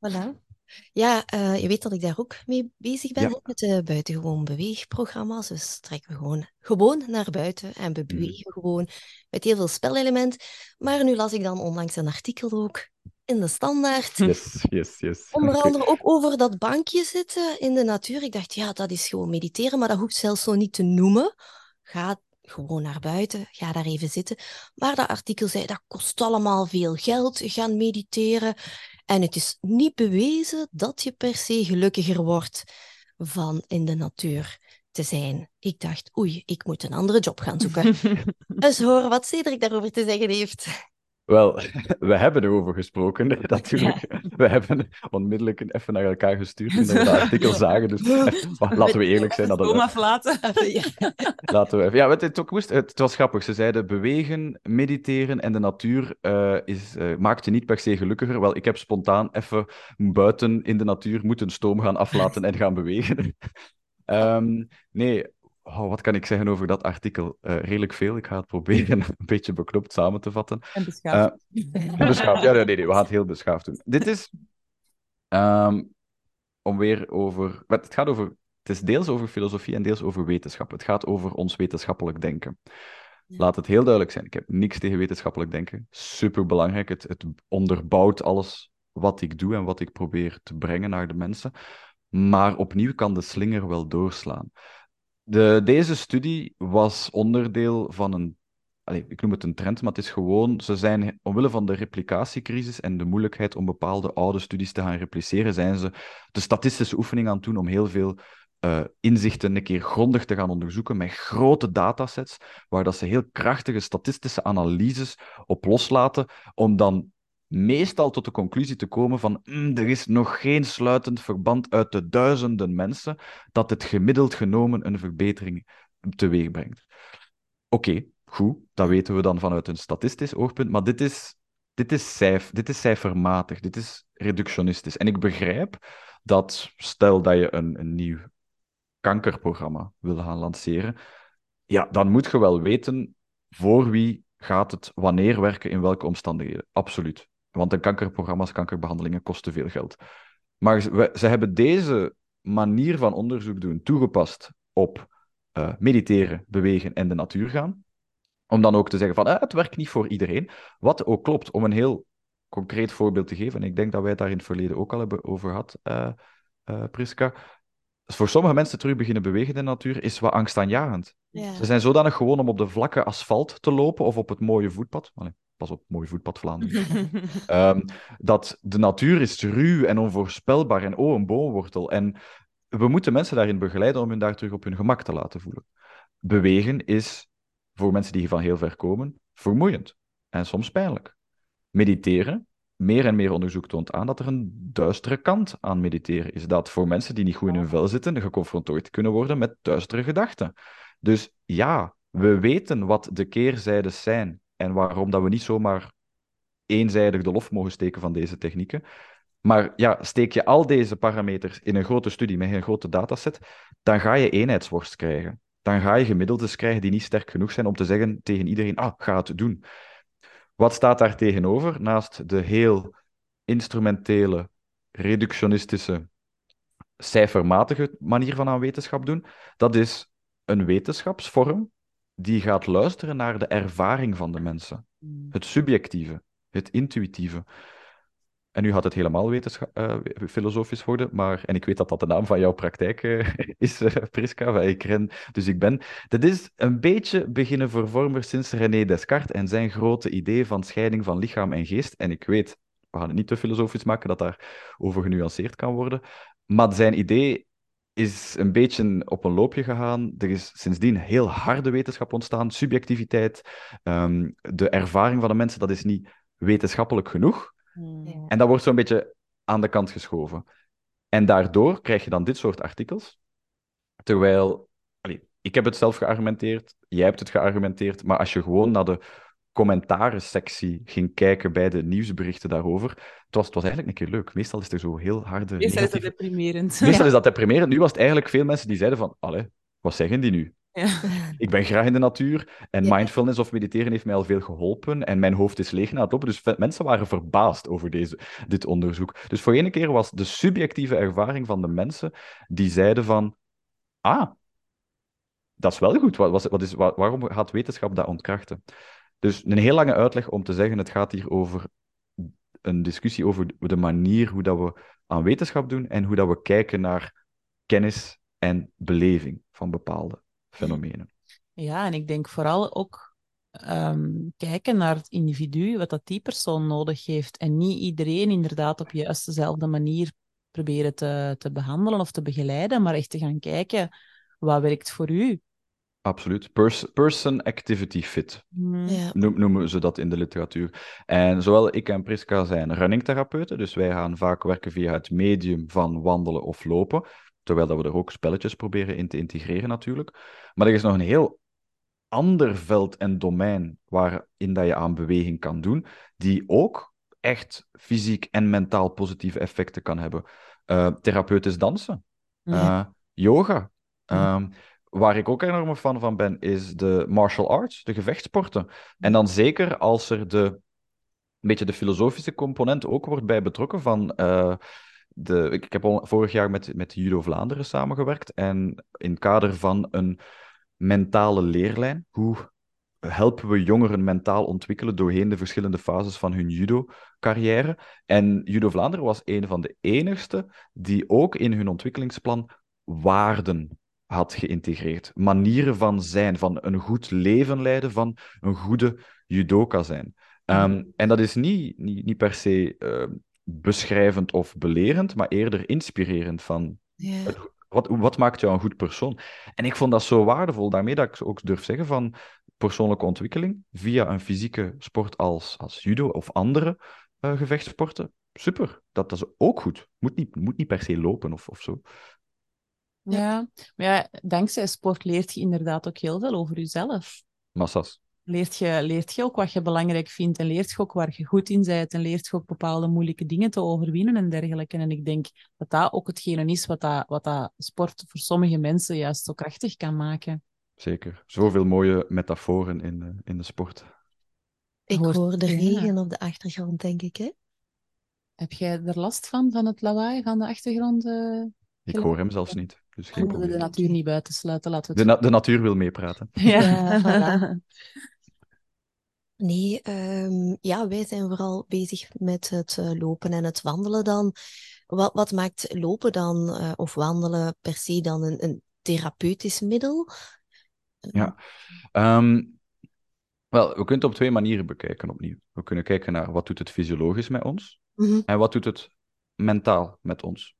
Voilà. Ja, uh, je weet dat ik daar ook mee bezig ben, ja. met de buitengewoon beweegprogramma's. Dus trekken we gewoon, gewoon naar buiten en we bewegen mm. gewoon met heel veel spelelement. Maar nu las ik dan onlangs een artikel ook in de standaard. Yes, yes, yes. Onder andere ook over dat bankje zitten in de natuur. Ik dacht, ja, dat is gewoon mediteren, maar dat hoeft zelfs zo niet te noemen. Ga gewoon naar buiten, ga daar even zitten. Maar dat artikel zei, dat kost allemaal veel geld, gaan mediteren. En het is niet bewezen dat je per se gelukkiger wordt van in de natuur te zijn. Ik dacht, oei, ik moet een andere job gaan zoeken. *laughs* Eens horen wat Cedric daarover te zeggen heeft. Wel, we hebben erover gesproken, natuurlijk. Ja. We hebben onmiddellijk even naar elkaar gestuurd toen we dat artikel zagen. Dus *laughs* laten we eerlijk zijn. Dat. Kom laten. *laughs* laten we even. Ja, het, het, ook moest, het, was grappig. Ze zeiden bewegen, mediteren en de natuur uh, is, uh, maakt je niet per se gelukkiger. Wel, ik heb spontaan even buiten in de natuur moeten stoom gaan aflaten en gaan bewegen. um, *laughs* nee, Oh, wat kan ik zeggen over dat artikel? Uh, redelijk veel. Ik ga het proberen *laughs* een beetje beknopt samen te vatten. En beschaafd. *laughs* Uh, beschaafd. Ja, nee, nee, we gaan het heel beschaafd doen. Dit is um, om weer over. Het gaat over het is deels over filosofie en deels over wetenschap. Het gaat over ons wetenschappelijk denken. Laat het heel duidelijk zijn. Ik heb niks tegen wetenschappelijk denken. Superbelangrijk. Het, het onderbouwt alles wat ik doe en wat ik probeer te brengen naar de mensen. Maar opnieuw kan de slinger wel doorslaan. De, deze studie was onderdeel van een ik noem het een trend, maar het is gewoon, ze zijn omwille van de replicatiecrisis en de moeilijkheid om bepaalde oude studies te gaan repliceren, zijn ze de statistische oefening aan het doen om heel veel uh, inzichten een keer grondig te gaan onderzoeken met grote datasets, waar dat ze heel krachtige statistische analyses op loslaten, om dan meestal tot de conclusie te komen van mm, er is nog geen sluitend verband uit de duizenden mensen dat het gemiddeld genomen een verbetering teweeg brengt. Oké, Goed, dat weten we dan vanuit een statistisch oogpunt, maar dit is, dit is, cijf, dit is cijfermatig, dit is reductionistisch. En ik begrijp dat, stel dat je een, een nieuw kankerprogramma wil gaan lanceren, ja, dan moet je wel weten voor wie gaat het wanneer werken, in welke omstandigheden. Absoluut. Want een kankerprogramma's, kankerbehandelingen kosten veel geld. Maar ze, ze hebben deze manier van onderzoek doen toegepast op uh, mediteren, bewegen en de natuur gaan. Om dan ook te zeggen van, ah, het werkt niet voor iedereen. Wat ook klopt, om een heel concreet voorbeeld te geven, en ik denk dat wij het daar in het verleden ook al hebben over gehad, uh, uh, Priska. Voor sommige mensen terug beginnen bewegen in de natuur is wat angstaanjagend. Ja. Ze zijn zodanig gewoon om op de vlakke asfalt te lopen of op het mooie voetpad. Pas op, mooi voetpad Vlaanderen. um, *laughs* dat de natuur is ruw en onvoorspelbaar en oh, een boomwortel. En we moeten mensen daarin begeleiden om hun daar terug op hun gemak te laten voelen. Bewegen is voor mensen die van heel ver komen, vermoeiend en soms pijnlijk. Mediteren, meer en meer onderzoek toont aan dat er een duistere kant aan mediteren is. Dat voor mensen die niet goed in hun vel zitten, geconfronteerd kunnen worden met duistere gedachten. Dus ja, we weten wat de keerzijdes zijn en waarom dat we niet zomaar eenzijdig de lof mogen steken van deze technieken. Maar ja, steek je al deze parameters in een grote studie met een grote dataset, dan ga je eenheidsworst krijgen dan ga je gemiddeldes krijgen die niet sterk genoeg zijn om te zeggen tegen iedereen, ah, ga het doen. Wat staat daar tegenover, naast de heel instrumentele, reductionistische, cijfermatige manier van aan wetenschap doen? Dat is een wetenschapsvorm die gaat luisteren naar de ervaring van de mensen. Hmm. Het subjectieve, het intuïtieve. En nu gaat het helemaal uh, filosofisch worden, maar, en ik weet dat dat de naam van jouw praktijk uh, *laughs* is, uh, Priska, ik ren, dus ik ben. Dat is een beetje beginnen vervormen sinds René Descartes en zijn grote idee van scheiding van lichaam en geest. En ik weet, we gaan het niet te filosofisch maken, dat daar over genuanceerd kan worden, maar zijn idee is een beetje op een loopje gegaan. Er is sindsdien heel harde wetenschap ontstaan, subjectiviteit, um, de ervaring van de mensen, dat is niet wetenschappelijk genoeg. En dat wordt zo'n beetje aan de kant geschoven. En daardoor krijg je dan dit soort artikels. Terwijl, ik heb het zelf geargumenteerd, jij hebt het geargumenteerd, maar als je gewoon naar de commentaren-sectie ging kijken bij de nieuwsberichten daarover, het was, het was eigenlijk een keer leuk. Meestal is er zo heel harde... Meestal is dat deprimerend. Meestal is dat deprimerend. Nu was het eigenlijk veel mensen die zeiden van, allee, wat zeggen die nu? Ja. *laughs* Ik ben graag in de natuur en mindfulness of mediteren heeft mij al veel geholpen en mijn hoofd is leeg na het lopen. Dus mensen waren verbaasd over deze, dit onderzoek. Dus voor ene keer was de subjectieve ervaring van de mensen die zeiden van, ah, dat is wel goed. Wat, wat is, waarom gaat wetenschap dat ontkrachten? Dus een heel lange uitleg om te zeggen, het gaat hier over een discussie over de manier hoe dat we aan wetenschap doen en hoe dat we kijken naar kennis en beleving van bepaalde fenomenen. Ja, en ik denk vooral ook ehm, kijken naar het individu, wat dat die persoon nodig heeft. En niet iedereen inderdaad op juist dezelfde manier proberen te, te behandelen of te begeleiden, maar echt te gaan kijken, wat werkt voor u? Absoluut. person activity fit hmm. ja. noemen ze dat in de literatuur. En zowel ik en Priska zijn runningtherapeuten, dus wij gaan vaak werken via het medium van wandelen of lopen. Terwijl dat we er ook spelletjes proberen in te integreren natuurlijk. Maar er is nog een heel ander veld en domein waarin dat je aan beweging kan doen, die ook echt fysiek en mentaal positieve effecten kan hebben. Uh, therapeutisch dansen, uh, yoga. Um, waar ik ook enorm fan van ben, is de martial arts, de gevechtsporten. En dan zeker als er de, een beetje de filosofische component ook wordt bij betrokken van... Uh, de, ik, heb al vorig jaar met, met Judo Vlaanderen samengewerkt. En in het kader van een mentale leerlijn, hoe helpen we jongeren mentaal ontwikkelen doorheen de verschillende fases van hun judo-carrière. En Judo Vlaanderen was een van de enigste die ook in hun ontwikkelingsplan waarden had geïntegreerd. Manieren van zijn, van een goed leven leiden, van een goede judoka zijn. Ehm, mhm. en dat is niet, niet, niet per se uh, beschrijvend of belerend, maar eerder inspirerend van wat, wat maakt jou een goed persoon? En ik vond dat zo waardevol, daarmee dat ik ook durf zeggen van persoonlijke ontwikkeling via een fysieke sport als, als judo of andere uh, gevechtsporten. Super, dat, dat is ook goed. Moet niet, moet niet per se lopen of, of zo. Ja, maar ja, dankzij sport leert je inderdaad ook heel veel over jezelf. Massas. Leert je, leert je ook wat je belangrijk vindt en leert je ook waar je goed in bent en leert je ook bepaalde moeilijke dingen te overwinnen en dergelijke. En ik denk dat dat ook hetgene is wat dat, wat dat sport voor sommige mensen juist zo krachtig kan maken. Zeker. Zoveel mooie metaforen in, uh, in de sport. Ik hoor de regen op de achtergrond, denk ik. Hè? Heb jij er last van, van het lawaai van de achtergrond? Uh, ik hoor hem zelfs niet. Dus geen we de natuur niet buiten sluiten, laten we het... de, de natuur wil meepraten. *laughs* Ja, ja *laughs* voilà. Nee, um, ja, wij zijn vooral bezig met het uh, lopen en het wandelen dan. Wat, wat maakt lopen dan, uh, of wandelen per se dan een, een therapeutisch middel? Ja, um, wel, we kunnen het op twee manieren bekijken opnieuw. We kunnen kijken naar wat doet het fysiologisch met ons mm -hmm. en wat doet het mentaal met ons.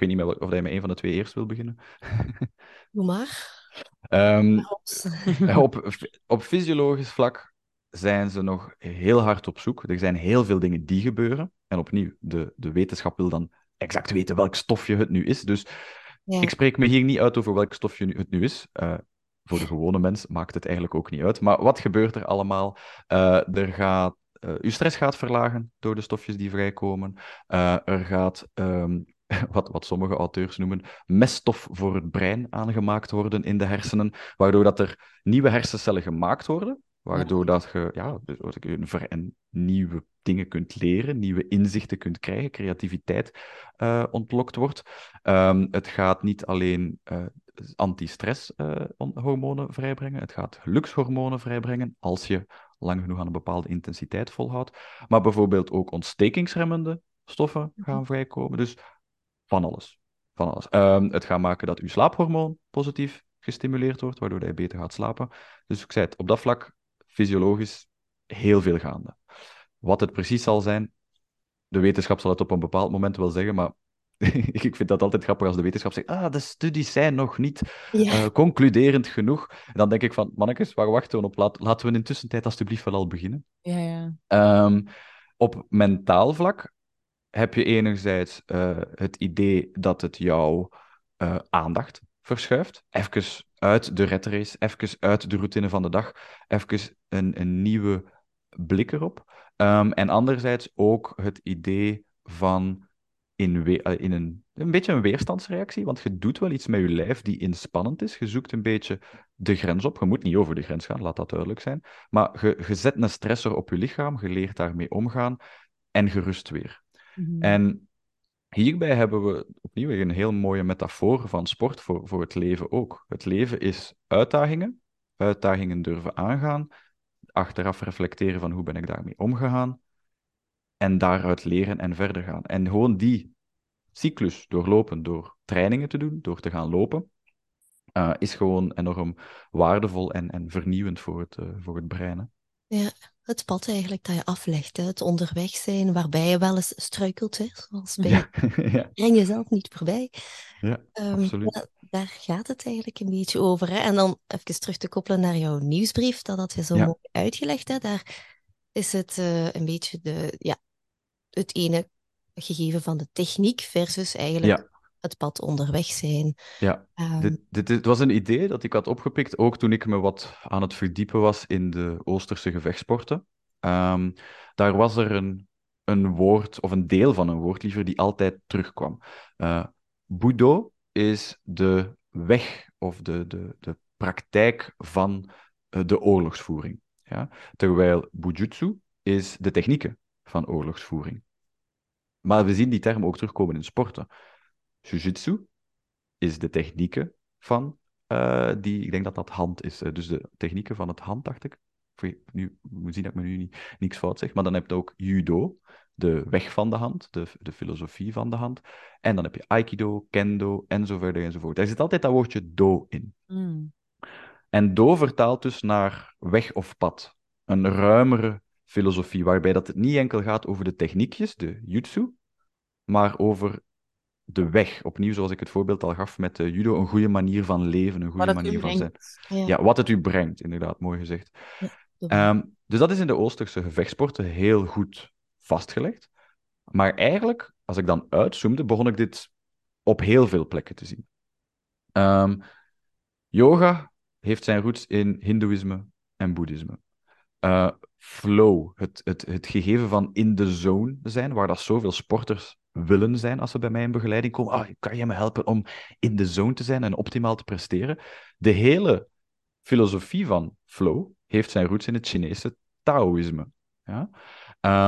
Ik weet niet meer of jij met een van de twee eerst wil beginnen. *laughs* Doe maar. Um, op, op fysiologisch vlak zijn ze nog heel hard op zoek. Er zijn heel veel dingen die gebeuren. En opnieuw, de, de wetenschap wil dan exact weten welk stofje het nu is. Dus ja. ik spreek me hier niet uit over welk stofje het nu is. Uh, voor de gewone mens maakt het eigenlijk ook niet uit. Maar wat gebeurt er allemaal? Uh, er gaat, uh, uw stress gaat verlagen door de stofjes die vrijkomen. er gaat um, *laughs* wat, wat sommige auteurs noemen, meststof voor het brein aangemaakt worden in de hersenen, waardoor dat er nieuwe hersencellen gemaakt worden, Waardoor dat je ja, dus en nieuwe dingen kunt leren, nieuwe inzichten kunt krijgen, creativiteit uh, ontlokt wordt. Um, het gaat niet alleen uh, anti-stresshormonen uh, vrijbrengen, het gaat gelukshormonen vrijbrengen als je lang genoeg aan een bepaalde intensiteit volhoudt. Maar bijvoorbeeld ook ontstekingsremmende stoffen gaan mhm. vrijkomen. Dus van alles. Van alles. Um, het gaat maken dat uw slaaphormoon positief gestimuleerd wordt, waardoor hij beter gaat slapen. Dus ik zei het, op dat vlak fysiologisch heel veel gaande. Wat het precies zal zijn, de wetenschap zal het op een bepaald moment wel zeggen, maar *laughs* ik vind dat altijd grappig als de wetenschap zegt, ah, de studies zijn nog niet ja. uh, concluderend genoeg. En dan denk ik van, mannetjes, waar wachten we op? Laat, laten we in tussentijd alsjeblieft wel al beginnen. Ja, ja. Um, op mentaal vlak heb je enerzijds uh, het idee dat het jouw uh, aandacht verschuift. Even uit de red race, even uit de routine van de dag, even een, een nieuwe blik erop. Um, en anderzijds ook het idee van in, we, uh, in een, een beetje een weerstandsreactie, want je doet wel iets met je lijf die inspannend is. Je zoekt een beetje de grens op. Je moet niet over de grens gaan, laat dat duidelijk zijn. Maar je, je zet een stressor op je lichaam, je leert daarmee omgaan en gerust weer. -hmm. En hierbij hebben we opnieuw een heel mooie metafoor van sport voor, voor het leven ook. Het leven is uitdagingen, uitdagingen durven aangaan, achteraf reflecteren van hoe ben ik daarmee omgegaan en daaruit leren en verder gaan. En gewoon die cyclus doorlopen door trainingen te doen, door te gaan lopen, uh, is gewoon enorm waardevol en, en vernieuwend voor het, uh, voor het brein. Ja, het pad eigenlijk dat je aflegt, hè? het onderweg zijn, waarbij je wel eens struikelt, hè? zoals bij *laughs* ja, ja. breng jezelf niet voorbij. Ja, um, absoluut. daar gaat het eigenlijk een beetje over. Hè? En dan even terug te koppelen naar jouw nieuwsbrief, dat had je zo ja. mooi uitgelegd. Hè? Daar is het uh, een beetje de, ja, het ene gegeven van de techniek versus eigenlijk het pad onderweg zijn. Ja, um, dit, dit, dit, was een idee dat ik had opgepikt, ook toen ik me wat aan het verdiepen was in de Oosterse gevechtsporten. Um, daar was er een, een woord, of een deel van een woord liever, die altijd terugkwam. Uh, Budo is de weg of de, de, de praktijk van uh, de oorlogsvoering. Ja? Terwijl Bujutsu is de technieken van oorlogsvoering. maar we zien die term ook terugkomen in sporten. Jiu-jitsu is de technieken van uh, die, ik denk dat dat hand is. dus de technieken van het hand, dacht ik. Nu moet zien dat ik me nu niet, niks fout zeg. Maar dan heb je ook judo, de weg van de hand, de, de filosofie van de hand. En dan heb je aikido, kendo, en zo verder enzovoort. Daar zit altijd dat woordje do in. Mm. En do vertaalt dus naar weg of pad. Een ruimere filosofie, waarbij dat het niet enkel gaat over de techniekjes, de jutsu, maar over de weg. Opnieuw, zoals ik het voorbeeld al gaf met de judo, een goede manier van leven, een goede manier van zijn. Ja. wat het u brengt, inderdaad, mooi gezegd. Ehm, dus dat is in de Oosterse gevechtsporten heel goed vastgelegd. Maar eigenlijk, als ik dan uitzoomde, begon ik dit op heel veel plekken te zien. Ehm, yoga heeft zijn roots in Hindoeïsme en Boeddhisme. Uh, flow, het, het, het gegeven van in de zone zijn, waar dat zoveel sporters willen zijn als ze bij mij in begeleiding komen. Ah, kan je me helpen om in de zone te zijn en optimaal te presteren? De hele filosofie van flow heeft zijn roots in het Chinese Taoïsme. Ja?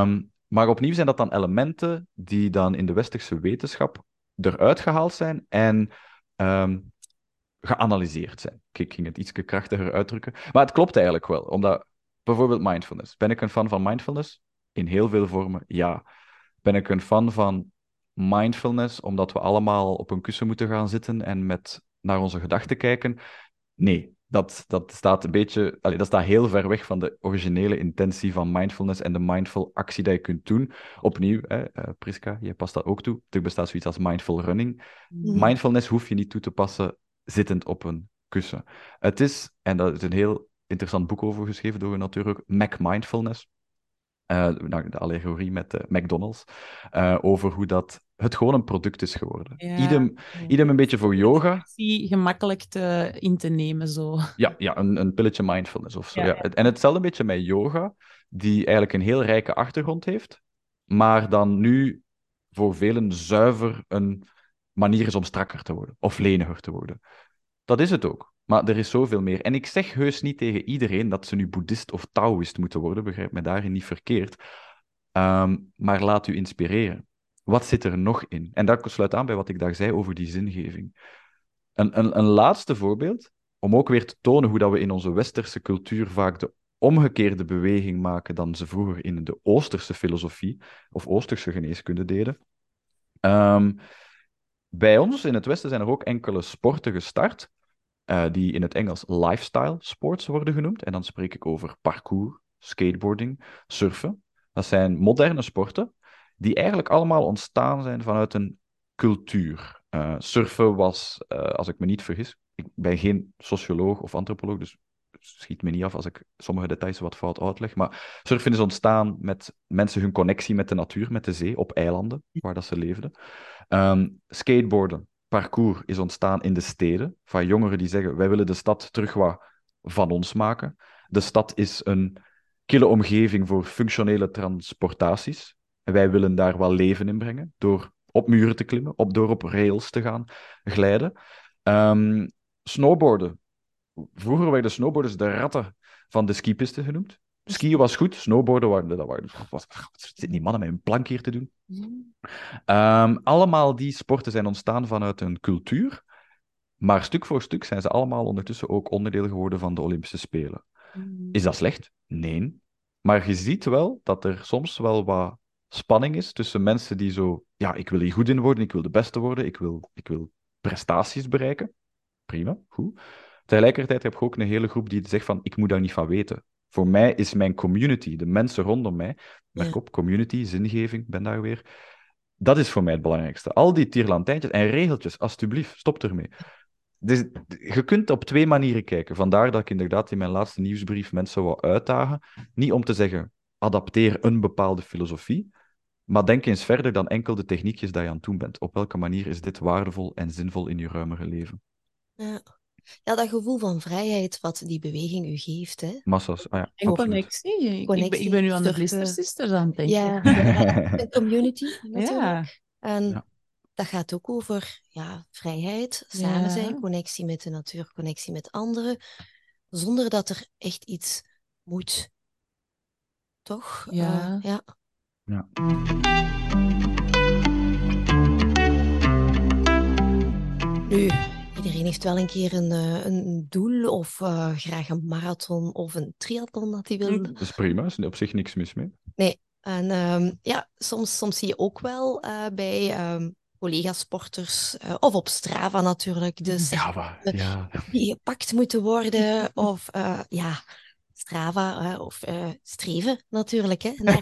Um, maar opnieuw zijn dat dan elementen die dan in de westerse wetenschap eruit gehaald zijn en um, geanalyseerd zijn. Ik ging het iets krachtiger uitdrukken. Maar het klopt eigenlijk wel, omdat bijvoorbeeld mindfulness. Ben ik een fan van mindfulness? In heel veel vormen, ja. Ben ik een fan van mindfulness omdat we allemaal op een kussen moeten gaan zitten en met naar onze gedachten kijken? Nee, dat, dat staat een beetje, allee, dat staat heel ver weg van de originele intentie van mindfulness en de mindful actie die je kunt doen. Opnieuw, hè, uh, Priska, je past dat ook toe. Er bestaat zoiets als mindful running. Mhm. Mindfulness hoef je niet toe te passen zittend op een kussen. Het is, en dat is een heel interessant boek over geschreven door natuurlijk Mac Mindfulness. Uh, de allegorie met uh, McDonald's. Uh, over hoe dat het gewoon een product is geworden. Ja, idem, idem een beetje voor yoga. Die gemakkelijk te, in te nemen, zo. Ja, ja een, een pilletje mindfulness of zo. Ja, En hetzelfde een beetje met yoga, die eigenlijk een heel rijke achtergrond heeft, maar dan nu voor velen zuiver een manier is om strakker te worden of leniger te worden. Dat is het ook. Maar er is zoveel meer. En ik zeg heus niet tegen iedereen dat ze nu boeddhist of taoïst moeten worden, begrijp me daarin niet verkeerd. Ehm, maar laat u inspireren. Wat zit er nog in? En dat sluit aan bij wat ik daar zei over die zingeving. Een, een, een laatste voorbeeld, om ook weer te tonen hoe dat we in onze westerse cultuur vaak de omgekeerde beweging maken dan ze vroeger in de Oosterse filosofie of Oosterse geneeskunde deden. Ehm, bij ons in het Westen zijn er ook enkele sporten gestart, uh, die in het Engels lifestyle sports worden genoemd. En dan spreek ik over parkour, skateboarding, surfen. Dat zijn moderne sporten die eigenlijk allemaal ontstaan zijn vanuit een cultuur. Uh, surfen was, uh, als ik me niet vergis, ik ben geen socioloog of antropoloog, dus schiet me niet af als ik sommige details wat fout uitleg, maar surfen is ontstaan met mensen hun connectie met de natuur, met de zee, op eilanden waar dat ze leefden. Um, skateboarden, parcours is ontstaan in de steden, van jongeren die zeggen, wij willen de stad terug wat van ons maken. De stad is een kille omgeving voor functionele transportaties. En wij willen daar wel leven in brengen, door op muren te klimmen, op, door op rails te gaan glijden. Um, snowboarden. Vroeger werden snowboarders de ratten van de skipisten genoemd. Skiën was goed, snowboarden waren... Dat waren wat, zitten die mannen met een plank hier te doen? Um, allemaal die sporten zijn ontstaan vanuit een cultuur, maar stuk voor stuk zijn ze allemaal ondertussen ook onderdeel geworden van de Olympische Spelen. Mm. Is dat slecht? Nee. Maar je ziet wel dat er soms wel wat spanning is tussen mensen die zo, ja, ik wil hier goed in worden, ik wil de beste worden, ik wil, ik wil prestaties bereiken. Prima, goed. Tegelijkertijd heb je ook een hele groep die zegt van, ik moet daar niet van weten. Voor mij is mijn community, de mensen rondom mij, merk op, community, zingeving, ben daar weer. Dat is voor mij het belangrijkste. Al die tierlantijntjes en regeltjes, alstublieft, stop ermee. Dus, je kunt op twee manieren kijken. Vandaar dat ik inderdaad in mijn laatste nieuwsbrief mensen wil uitdagen. Niet om te zeggen, adapteer een bepaalde filosofie, maar denk eens verder dan enkel de techniekjes die je aan het doen bent. Op welke manier is dit waardevol en zinvol in je ruimere leven? Ja. Ja, dat gevoel van vrijheid wat die beweging u geeft. Hè? Massas, oh ja. En connectie. Ik, ben, ik ben nu aan de Blister Sisters aan het denken. Ja, *laughs* de community natuurlijk. Ja. En dat gaat ook over ja, vrijheid, samen zijn, connectie met de natuur, connectie met anderen. Zonder dat er echt iets moet. Toch? Eh, ja. Ja. ja. Nu, iedereen heeft wel een keer een, eh, een doel of uh, graag een marathon of een triathlon dat hij wil. Dat is prima, er is op zich niks mis mee. Nee, en um, ja, soms, soms zie je ook wel uh, bij um, collega-sporters of op Strava natuurlijk. Dus Strava, ja. Die gepakt moeten worden of ja, Strava of streven natuurlijk. Hè. *laughs*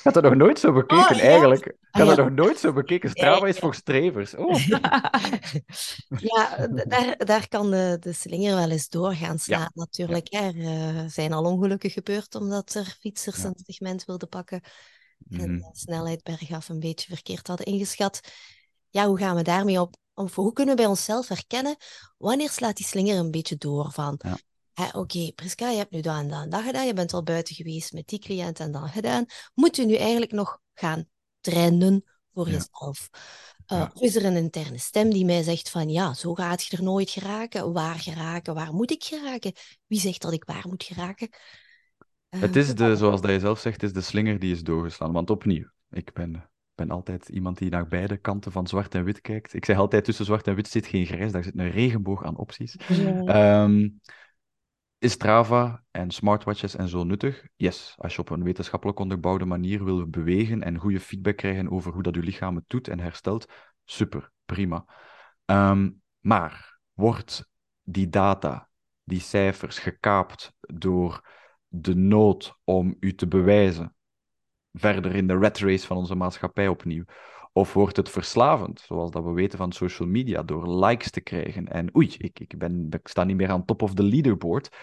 Ik had dat nog nooit zo bekeken, oh, eigenlijk. Ik had dat nog nooit zo bekeken. Strava is voor strevers. Oh. *laughs* ja, daar, daar kan de, de slinger wel eens doorgaan slaan, natuurlijk. Er uh, zijn al ongelukken gebeurd omdat er fietsers een segment wilden pakken en mhm. de snelheid bergaf een beetje verkeerd hadden ingeschat. Ja, hoe gaan we daarmee op? Of hoe kunnen we bij onszelf herkennen wanneer slaat die slinger een beetje door van Oké, okay, Priska, je hebt nu dat en dat en dat gedaan. Je bent al buiten geweest met die cliënt en dat gedaan. Moet je nu eigenlijk nog gaan trainen voor jezelf? Uh, Of is er een interne stem die mij zegt van ja, zo gaat je er nooit geraken. Waar geraken? Waar moet ik geraken? Wie zegt dat ik waar moet geraken? Uh, het is de, zoals dat je zelf zegt, is de slinger die is doorgeslaan. Want opnieuw, ik ben, ben altijd iemand die naar beide kanten van zwart en wit kijkt. Ik zeg altijd, tussen zwart en wit zit geen grijs, daar zit een regenboog aan opties. Ja. Um, is Strava en smartwatches en zo nuttig? Yes. Als je op een wetenschappelijk onderbouwde manier wil bewegen en goede feedback krijgen over hoe dat je lichaam het doet en herstelt, super, prima. Um, maar wordt die data, die cijfers gekaapt door de nood om u te bewijzen, verder in de rat race van onze maatschappij opnieuw? Of wordt het verslavend, zoals dat we weten van social media, door likes te krijgen en oei, ik, ik, ben, ik sta niet meer aan top of the leaderboard,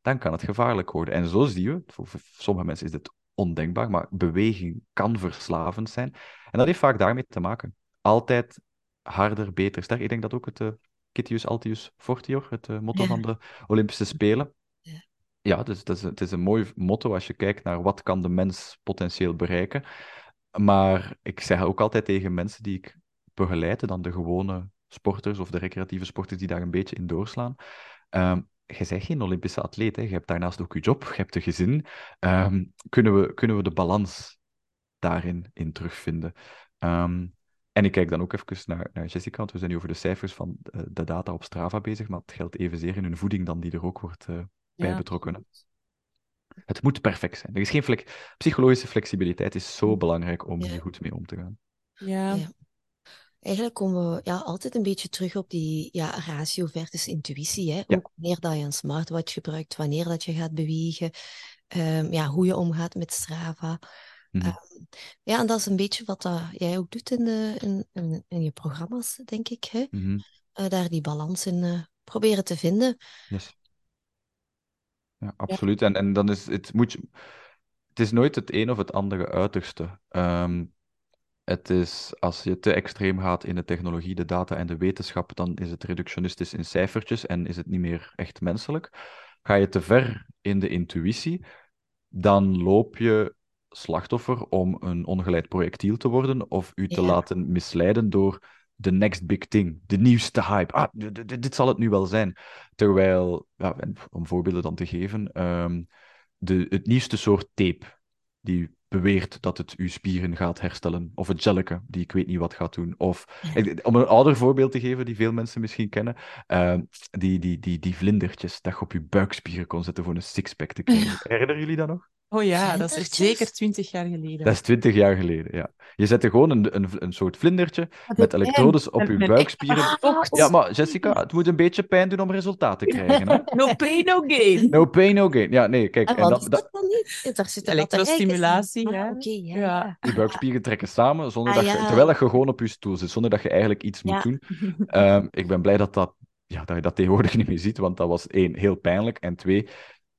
dan kan het gevaarlijk worden. En zo zie je, voor sommige mensen is dit ondenkbaar, maar beweging kan verslavend zijn. En dat heeft vaak daarmee te maken. Altijd harder, beter, sterker. Ik denk dat ook het uh, Kitius Altius Fortior, het uh, motto van de Olympische Spelen. Ja, ja dus het is, het is een mooi motto als je kijkt naar wat kan de mens potentieel bereiken. Maar ik zeg ook altijd tegen mensen die ik begeleid, dan de gewone sporters of de recreatieve sporters die daar een beetje in doorslaan. Um, je bent geen Olympische atleet, hè. je hebt daarnaast ook je job, je hebt een gezin. Ehm, kunnen, we, kunnen we de balans daarin in terugvinden? Um, en ik kijk dan ook even naar, naar Jessica, want we zijn nu over de cijfers van de, data op Strava bezig, maar het geldt evenzeer in hun voeding dan die er ook wordt uh, bij betrokken. Het moet perfect zijn. Er is geen flex psychologische flexibiliteit is zo belangrijk om hier goed mee om te gaan. Ja. ja. Eigenlijk komen we ja, altijd een beetje terug op die ja, ratio versus intuïtie. Hè? Ook wanneer dat je een smartwatch gebruikt, wanneer dat je gaat bewegen, um, ja, hoe je omgaat met Strava. Mm -hmm. um, ja, en dat is een beetje wat dat jij ook doet in, de, in, in, in je programma's, denk ik. Hè? Mm -hmm. uh, daar die balans in uh, proberen te vinden. Yes. Ja, absoluut. Ja. En, en dan is het, moet je, het is nooit het een of het andere uiterste. Um, het is, als je te extreem gaat in de technologie, de data en de wetenschap, dan is het reductionistisch in cijfertjes en is het niet meer echt menselijk. Ga je te ver in de intuïtie, dan loop je slachtoffer om een ongeleid projectiel te worden of u te laten misleiden door de next big thing, de nieuwste hype. Ah, dit zal het nu wel zijn. Terwijl, ja, om voorbeelden dan te geven, um, de, het nieuwste soort tape die beweert dat het uw spieren gaat herstellen. Of het gelletje, die ik weet niet wat gaat doen. Of, om een ouder voorbeeld te geven, die veel mensen misschien kennen, uh, die, die, die, die vlindertjes, dat je op je buikspieren kon zetten voor een sixpack te krijgen. *laughs* Herinneren jullie dat nog? Oh ja, dat is zeker twintig jaar geleden. Dat is twintig jaar geleden, ja. Je zette gewoon een, een, een soort vlindertje met elektrodes op je buikspieren. Ja, maar Jessica, het moet een beetje pijn doen om resultaat te krijgen. Hè? *laughs* No pain, no gain. No pain, no gain. Ja, nee, kijk. En, en dat, dat, dan niet? Daar zit elektrostimulatie. Ah, ja. Okay, ja, ja. Je buikspieren trekken samen, zonder ah, dat je, terwijl je gewoon op je stoel zit, zonder dat je eigenlijk iets moet doen. Um, *laughs* ik ben blij dat, dat, ja, dat je dat tegenwoordig niet meer ziet, want dat was één, heel pijnlijk. En twee,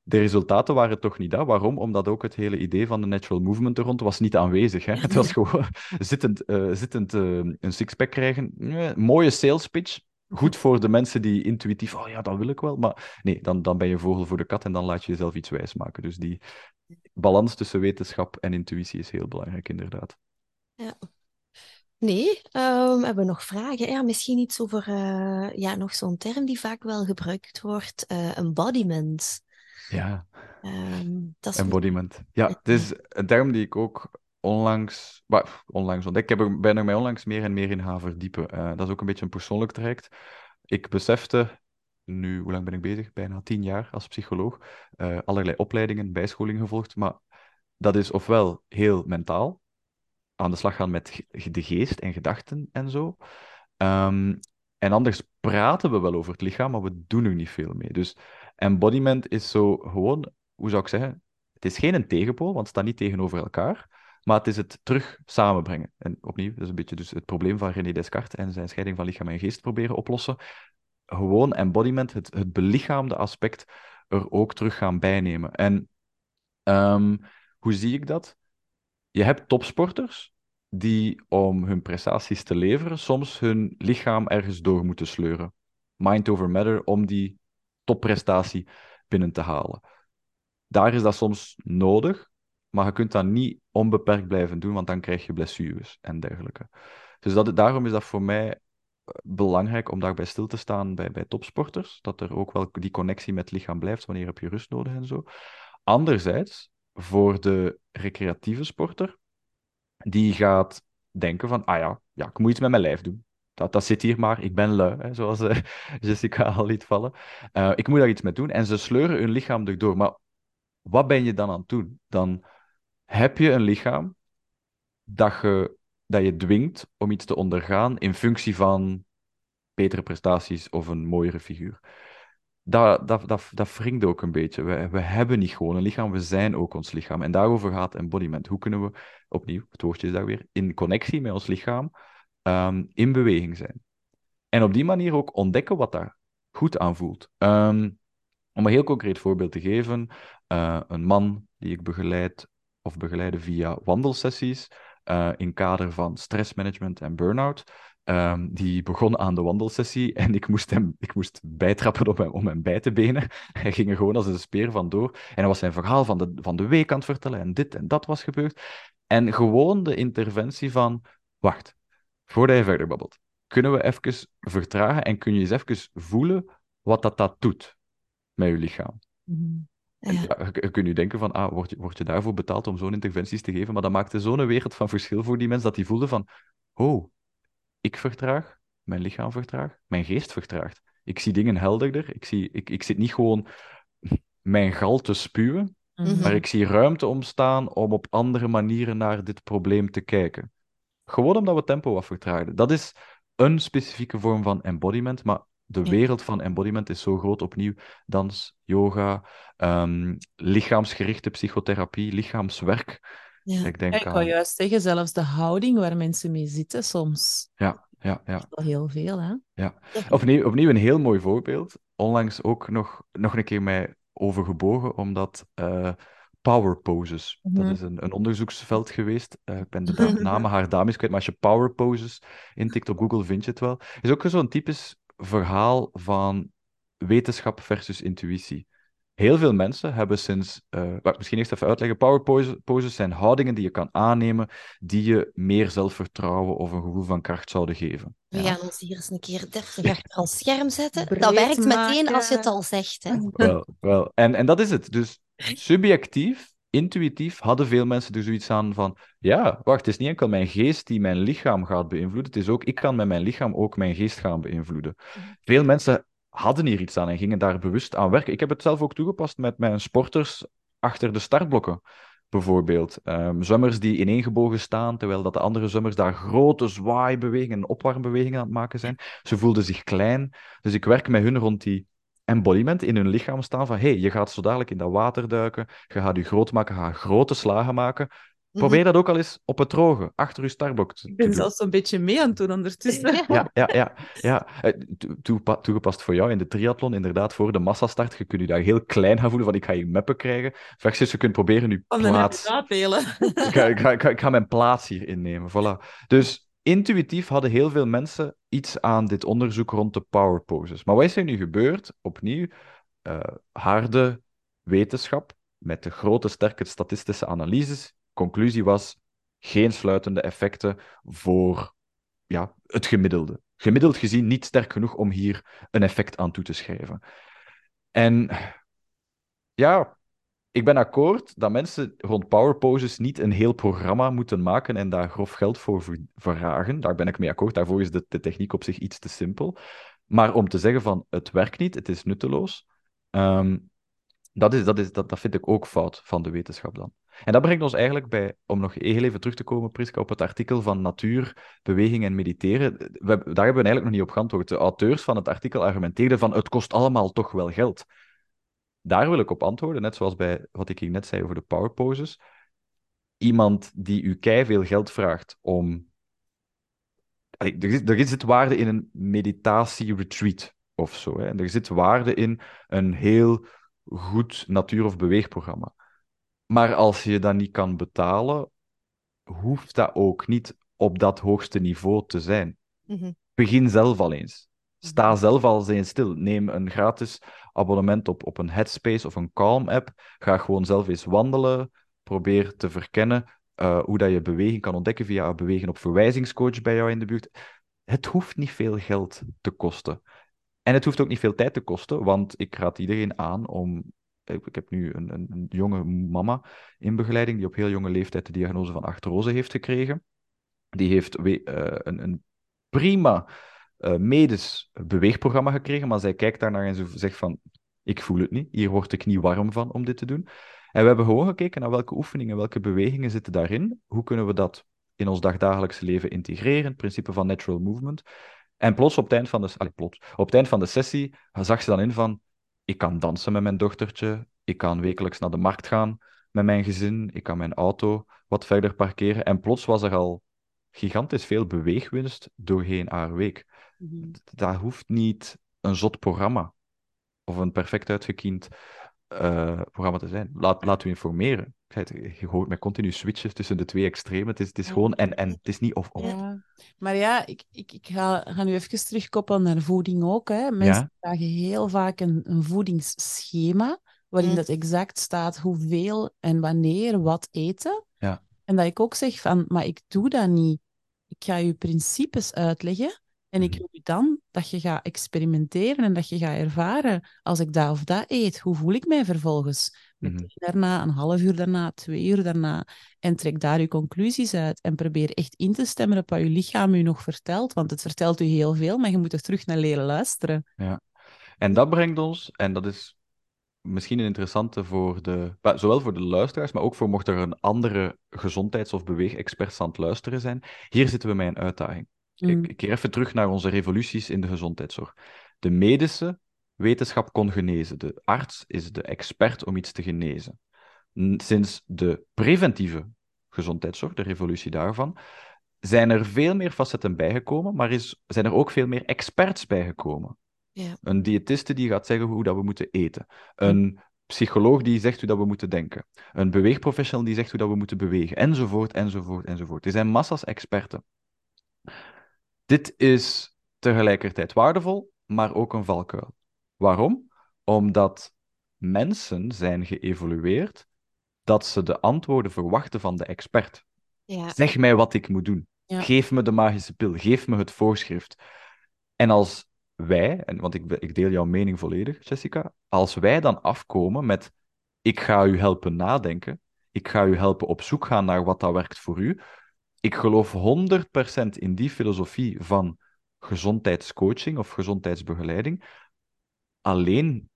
de resultaten waren toch niet dat. Waarom? Omdat ook het hele idee van de natural movement er rond was niet aanwezig. Hè? Het was gewoon *laughs* zittend, uh, zittend uh, een sixpack krijgen. Eh, mooie sales pitch. Goed voor de mensen die intuïtief, oh ja, dat wil ik wel. Maar nee, dan, dan ben je vogel voor de kat en dan laat je jezelf iets wijs maken. Dus die balans tussen wetenschap en intuïtie is heel belangrijk, inderdaad. Ja. Nee, um, we hebben nog vragen. Ja, misschien iets over uh, ja, nog zo'n term die vaak wel gebruikt wordt: embodiment. Ja. Um, dat is Embodiment. Ja, het is een term die ik ook onlangs, onlangs ontdekt. Ik heb er, ben er mij onlangs meer en meer in gaan verdiepen. Uh, dat is ook een beetje een persoonlijk traject. ik besefte, nu, hoe lang ben ik bezig? Bijna tien jaar als psycholoog. Uh, allerlei opleidingen, bijscholingen gevolgd. Maar dat is ofwel heel mentaal, aan de slag gaan met de geest en gedachten en zo. Um, en anders praten we wel over het lichaam, maar we doen er niet veel mee. Dus embodiment is zo gewoon, hoe zou ik zeggen, het is geen een tegenpool, want het staat niet tegenover elkaar, maar het is het terug samenbrengen. En opnieuw, dat is een beetje dus het probleem van René Descartes en zijn scheiding van lichaam en geest proberen oplossen. Gewoon embodiment, het, het belichaamde aspect, er ook terug gaan bijnemen. En um, hoe zie ik dat? Je hebt topsporters die om hun prestaties te leveren soms hun lichaam ergens door moeten sleuren. Mind over matter om die topprestatie binnen te halen. Daar is dat soms nodig, maar je kunt dat niet onbeperkt blijven doen, want dan krijg je blessures en dergelijke. Dus dat, daarom is dat voor mij eh, belangrijk om daarbij stil te staan bij, bij topsporters. Dat er ook wel die connectie met het lichaam blijft wanneer heb je rust nodig en zo. Anderzijds, voor de recreatieve sporter, die gaat denken van, ah ja, ja, ik moet iets met mijn lijf doen. Dat, dat zit hier maar, ik ben lui, hè, zoals uh, *laughs* Jessica al liet vallen. Uh, ik moet daar iets mee doen. En ze sleuren hun lichaam erdoor. Maar wat ben je dan aan het doen? Dan heb je een lichaam dat je, dat je dwingt om iets te ondergaan in functie van betere prestaties of een mooiere figuur dat, dat, dat, dat wringt ook een beetje. We, we hebben niet gewoon een lichaam, we zijn ook ons lichaam. En daarover gaat embodiment. Hoe kunnen we, opnieuw, het woordje is daar weer, in connectie met ons lichaam, um, in beweging zijn. En op die manier ook ontdekken wat daar goed aan voelt. Um, om een heel concreet voorbeeld te geven, uh, een man die ik begeleid of begeleide via wandelsessies, uh, in kader van stressmanagement en burn-out, Um, die begon aan de wandelsessie *laughs* en ik moest hem ik moest bijtrappen om hem, om hem bij te benen. *laughs* Hij ging er gewoon als een speer vandoor. En hij was zijn verhaal van de, van de week aan het vertellen en dit en dat was gebeurd. En gewoon de interventie van, wacht, voordat je verder babbelt, kunnen we even vertragen en kun je eens even voelen wat dat, dat doet met je lichaam. Mm Ja. je, kunt nu denken van, ah, word je, word je daarvoor betaald om zo'n interventies te geven? Maar dat maakte zo'n wereld van verschil voor die mens, dat hij voelde van, oh, ik vertraag, mijn lichaam vertraagt, mijn geest vertraagt. Ik zie dingen helderder. Ik, zie, ik, ik zit niet gewoon mijn gal te spuwen, mhm. maar ik zie ruimte ontstaan om op andere manieren naar dit probleem te kijken. Gewoon omdat we tempo wat vertraagden. Dat is een specifieke vorm van embodiment, maar de wereld van embodiment is zo groot. Opnieuw, dans, yoga, um, lichaamsgerichte psychotherapie, lichaamswerk. Ja. Ik, denk ik aan... juist zeggen, zelfs de houding waar mensen mee zitten soms. Ja, ja, ja. Dat is wel heel veel, hè? Ja. Opnieuw, opnieuw een heel mooi voorbeeld. Onlangs ook nog, nog een keer mij overgebogen, omdat uh, power poses, dat mhm. is een, een onderzoeksveld geweest. Uh, ik ben de *laughs* namen haar dames kwijt, maar als je power poses intikt op Google, vind je het wel. is ook zo'n typisch verhaal van wetenschap versus intuïtie. Heel veel mensen hebben sinds, uh, misschien eerst even uitleggen, power poses zijn houdingen die je kan aannemen, die je meer zelfvertrouwen of een gevoel van kracht zouden geven. We gaan ons hier eens een keer deftig achter ons scherm zetten. dat werkt meteen als je het al zegt. Hè? *laughs* Wel, wel. En, en dat is het. Dus subjectief, intuïtief hadden veel mensen er zoiets aan van, ja, wacht, het is niet enkel mijn geest die mijn lichaam gaat beïnvloeden, het is ook, ik kan met mijn lichaam ook mijn geest gaan beïnvloeden. Mhm. Veel mensen hadden hier iets aan en gingen daar bewust aan werken. Ik heb het zelf ook toegepast met mijn sporters achter de startblokken. Bijvoorbeeld um, zwemmers die ineengebogen staan, terwijl dat de andere zwemmers daar grote zwaaibewegingen en opwarmbewegingen aan het maken zijn. Ze voelden zich klein. Dus ik werk met hun rond die embodiment in hun lichaam staan van hey, je gaat zo dadelijk in dat water duiken, je gaat je groot maken, je gaat grote slagen maken. Probeer dat ook al eens op het droge, achter je Starbucks. Ik ben zelfs een beetje mee aan het doen ondertussen. Ja, ja, ja. ja. Eh, toegepast voor jou in de triathlon, inderdaad, voor de massastart. Je kunt je daar heel klein gaan voelen, van ik ga hier meppen krijgen. Versus je kunt proberen nu plaats... ik, ga, ik, ga, ik, ga, mijn plaats hier innemen, voilà. Dus intuïtief hadden heel veel mensen iets aan dit onderzoek rond de power poses. Maar wat is er nu gebeurd? Opnieuw, uh, harde wetenschap met de grote, sterke statistische analyses conclusie was geen sluitende effecten voor ja, het gemiddelde. Gemiddeld gezien niet sterk genoeg om hier een effect aan toe te schrijven. En ja, ik ben akkoord dat mensen rond power poses niet een heel programma moeten maken en daar grof geld voor vragen. Daar ben ik mee akkoord. Daarvoor is de, de techniek op zich iets te simpel. Maar om te zeggen van het werkt niet, het is nutteloos, ehm, dat, is, dat, is, dat, dat vind ik ook fout van de wetenschap dan. En dat brengt ons eigenlijk bij, om nog even terug te komen, Priska, op het artikel van natuur, beweging en mediteren. Daar hebben we eigenlijk nog niet op geantwoord. De auteurs van het artikel argumenteerden van het kost allemaal toch wel geld. Daar wil ik op antwoorden, net zoals bij wat ik hier net zei over de power poses. Iemand die u kei veel geld vraagt om. Er is, er zit waarde in een meditatie-retreat of zo. Hè. Er zit waarde in een heel goed natuur- of beweegprogramma. Maar als je dat niet kan betalen, hoeft dat ook niet op dat hoogste niveau te zijn. Mhm. Begin zelf al eens. Sta zelf al eens stil. Neem een gratis abonnement op, op een Headspace of een Calm-app. Ga gewoon zelf eens wandelen. Probeer te verkennen uh, hoe dat je beweging kan ontdekken via bewegen op verwijzingscoach bij jou in de buurt. Het hoeft niet veel geld te kosten. En het hoeft ook niet veel tijd te kosten, want ik raad iedereen aan om ik heb nu een, een, jonge mama in begeleiding die op heel jonge leeftijd de diagnose van artrose heeft gekregen. Die heeft uh, een, een, prima uh, medisch beweegprogramma gekregen, maar zij kijkt daarnaar en ze zegt van, ik voel het niet, hier word ik niet warm van om dit te doen. En we hebben gewoon gekeken naar welke oefeningen, welke bewegingen zitten daarin, hoe kunnen we dat in ons dagdagelijkse leven integreren, het principe van natural movement. En plots op het eind van de, allez, plots, op het eind van de sessie zag ze dan in van, ik kan dansen met mijn dochtertje. Ik kan wekelijks naar de markt gaan met mijn gezin. Ik kan mijn auto wat verder parkeren. En plots was er al gigantisch veel beweegwinst doorheen haar week. Mm Dat hoeft niet een zot programma of een perfect uitgekiend uh, programma te zijn. Laat, laat u informeren. Je hoort mij continu switchen tussen de twee extremen. Het is, het is gewoon en en. Het is niet of of. Ja. Maar ja, ik, ik, ik ga, ga nu even terugkoppelen naar voeding ook. Hè. Mensen vragen heel vaak een, een voedingsschema waarin dat exact staat hoeveel en wanneer wat eten. Ja. En dat ik ook zeg van, maar ik doe dat niet. Ik ga je principes uitleggen en ik mhm. wil dan dat je gaat experimenteren en dat je gaat ervaren, als ik dat of dat eet, hoe voel ik mij vervolgens? Meteen mm daarna, een half uur daarna, twee uur daarna. En trek daar je conclusies uit en probeer echt in te stemmen op wat je lichaam u nog vertelt. Want het vertelt u heel veel, maar je moet er terug naar leren luisteren. Ja, en dat brengt ons, en dat is misschien een interessante voor de, zowel voor de luisteraars, maar ook voor mocht er een andere gezondheids- of beweegexperts aan het luisteren zijn. Hier zitten we met een uitdaging. Mm. Ik, keer even terug naar onze revoluties in de gezondheidszorg. De medische wetenschap kon genezen. De arts is de expert om iets te genezen. Sinds de preventieve gezondheidszorg, de revolutie daarvan, zijn er veel meer facetten bijgekomen, maar is, zijn er ook veel meer experts bijgekomen. Ja. Een diëtiste die gaat zeggen hoe dat we moeten eten. Een psycholoog die zegt hoe dat we moeten denken. Een beweegprofessional die zegt hoe dat we moeten bewegen. Enzovoort, enzovoort, enzovoort. Er zijn massa's experten. Dit is tegelijkertijd waardevol, maar ook een valkuil. Waarom? Omdat mensen zijn geëvolueerd dat ze de antwoorden verwachten van de expert. Ja. Zeg mij wat ik moet doen. Geef me de magische pil. Geef me het voorschrift. En als wij, en, want ik, ik deel jouw mening volledig, Jessica, als wij dan afkomen met ik ga u helpen nadenken, ik ga u helpen op zoek gaan naar wat dat werkt voor u, ik geloof 100% in die filosofie van gezondheidscoaching of gezondheidsbegeleiding. Alleen,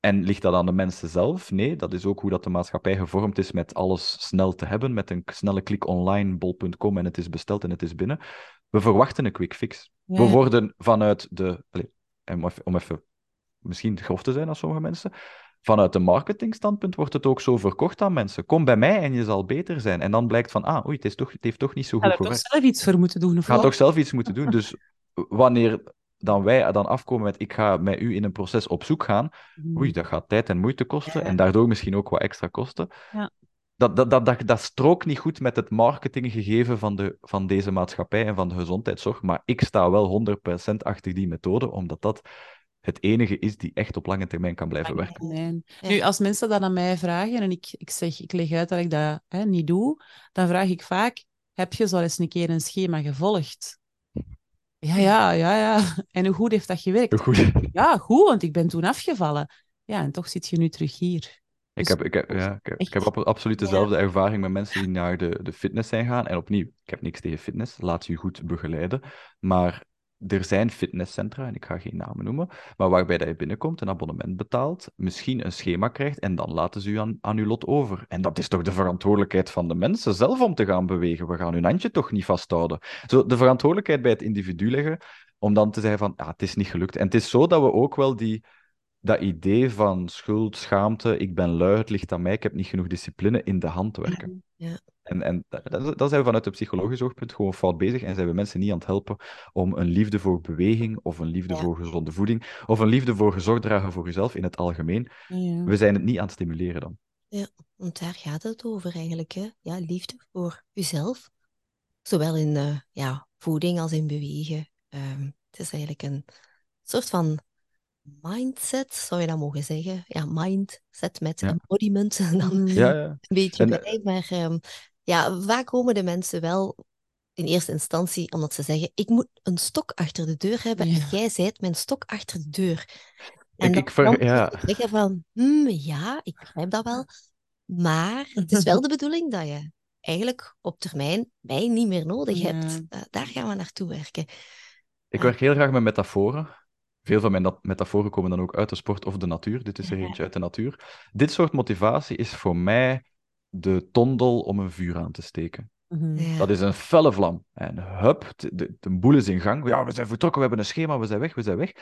en ligt dat aan de mensen zelf? Nee, dat is ook hoe dat de maatschappij gevormd is met alles snel te hebben, met een snelle klik online, bol.com en het is besteld en het is binnen. We verwachten een quick fix. We worden vanuit de... Allez, om even misschien grof te zijn als sommige mensen, vanuit een marketingstandpunt wordt het ook zo verkocht aan mensen. Kom bij mij en je zal beter zijn. En dan blijkt van, ah, oei, het, is toch, het heeft toch niet zo goed gewerkt. Ga toch zelf iets voor moeten doen? Of ga toch zelf iets moeten doen. Dus wanneer dan wij dan afkomen met, ik ga met u in een proces op zoek gaan, hmm. oei, dat gaat tijd en moeite kosten en daardoor misschien ook wat extra kosten. Ja. Dat, dat, dat, dat, dat strookt niet goed met het marketinggegeven van, de, van deze maatschappij en van de gezondheidszorg, maar ik sta wel 100% achter die methode, omdat dat het enige is die echt op lange termijn kan blijven werken. Nu, als mensen dat aan mij vragen en ik, ik zeg, ik leg uit dat ik dat hè, niet doe, dan vraag ik vaak, heb je zo eens een keer een schema gevolgd? Ja, ja, ja, ja. *laughs* En hoe goed heeft dat gewerkt? Goed. Ja, goed, want ik ben toen afgevallen. Ja, en toch zit je nu terug hier. Ik dus heb, ik heb, ja, ik heb, ik heb absoluut dezelfde ervaring met mensen die naar de, de fitness zijn gaan. En opnieuw, ik heb niks tegen fitness, laat je goed begeleiden. Maar er zijn fitnesscentra, en ik ga geen namen noemen, maar waarbij dat je binnenkomt, een abonnement betaalt, misschien een schema krijgt en dan laten ze u aan, uw lot over. En dat is toch de verantwoordelijkheid van de mensen zelf om te gaan bewegen. We gaan hun handje toch niet vasthouden. Zo, de verantwoordelijkheid bij het individu leggen, om dan te zeggen van, ja, het is niet gelukt. En het is zo dat we ook wel die, dat idee van schuld, schaamte, ik ben lui, het ligt aan mij, ik heb niet genoeg discipline, in de hand werken. Ja. En, en dat, zijn we vanuit het psychologisch oogpunt gewoon fout bezig en zijn we mensen niet aan het helpen om een liefde voor beweging of een liefde voor gezonde voeding of een liefde voor gezorgd dragen voor jezelf in het algemeen. Ja. We zijn het niet aan het stimuleren dan. Ja, want daar gaat het over eigenlijk. Hè? Ja, liefde voor jezelf. Zowel in uh, ja, voeding als in bewegen. Um, het is eigenlijk een soort van mindset, zou je dat mogen zeggen? Ja, mindset met embodiment. *laughs* Dan ja, ja. een beetje bij. Eh, maar um, ja, vaak komen de mensen wel in eerste instantie omdat ze zeggen: Ik moet een stok achter de deur hebben en jij zijt mijn stok achter de deur. En ik, ik ja. zeggen van: hm, Ja, ik begrijp dat wel. Maar het is wel de bedoeling dat je eigenlijk op termijn mij niet meer nodig hebt. Uh, daar gaan we naartoe werken. Ik werk heel graag met metaforen. Veel van mijn metaforen komen dan ook uit de sport of de natuur. Dit is er eentje uit de natuur. Dit soort motivatie is voor mij de tondel om een vuur aan te steken. Mhm. Dat is een felle vlam. En hup, de, de, boel is in gang. Ja, we zijn vertrokken, we hebben een schema, we zijn weg, we zijn weg.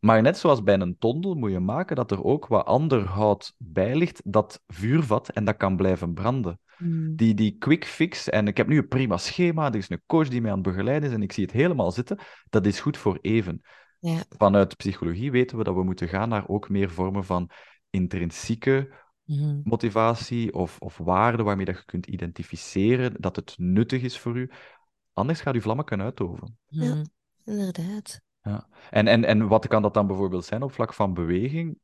Maar net zoals bij een tondel moet je maken dat er ook wat ander hout bij ligt dat vuur vat en dat kan blijven branden. Mhm. Die, die quick fix, en ik heb nu een prima schema, er is een coach die mij aan het begeleiden is en ik zie het helemaal zitten, dat is goed voor even. Ja. Vanuit psychologie weten we dat we moeten gaan naar ook meer vormen van intrinsieke Mhm. motivatie of, of waarde waarmee dat je kunt identificeren dat het nuttig is voor u. Anders gaat uw vlammen kunnen uitoven. Ja, inderdaad. Ja. En, en, en wat kan dat dan bijvoorbeeld zijn op vlak van beweging?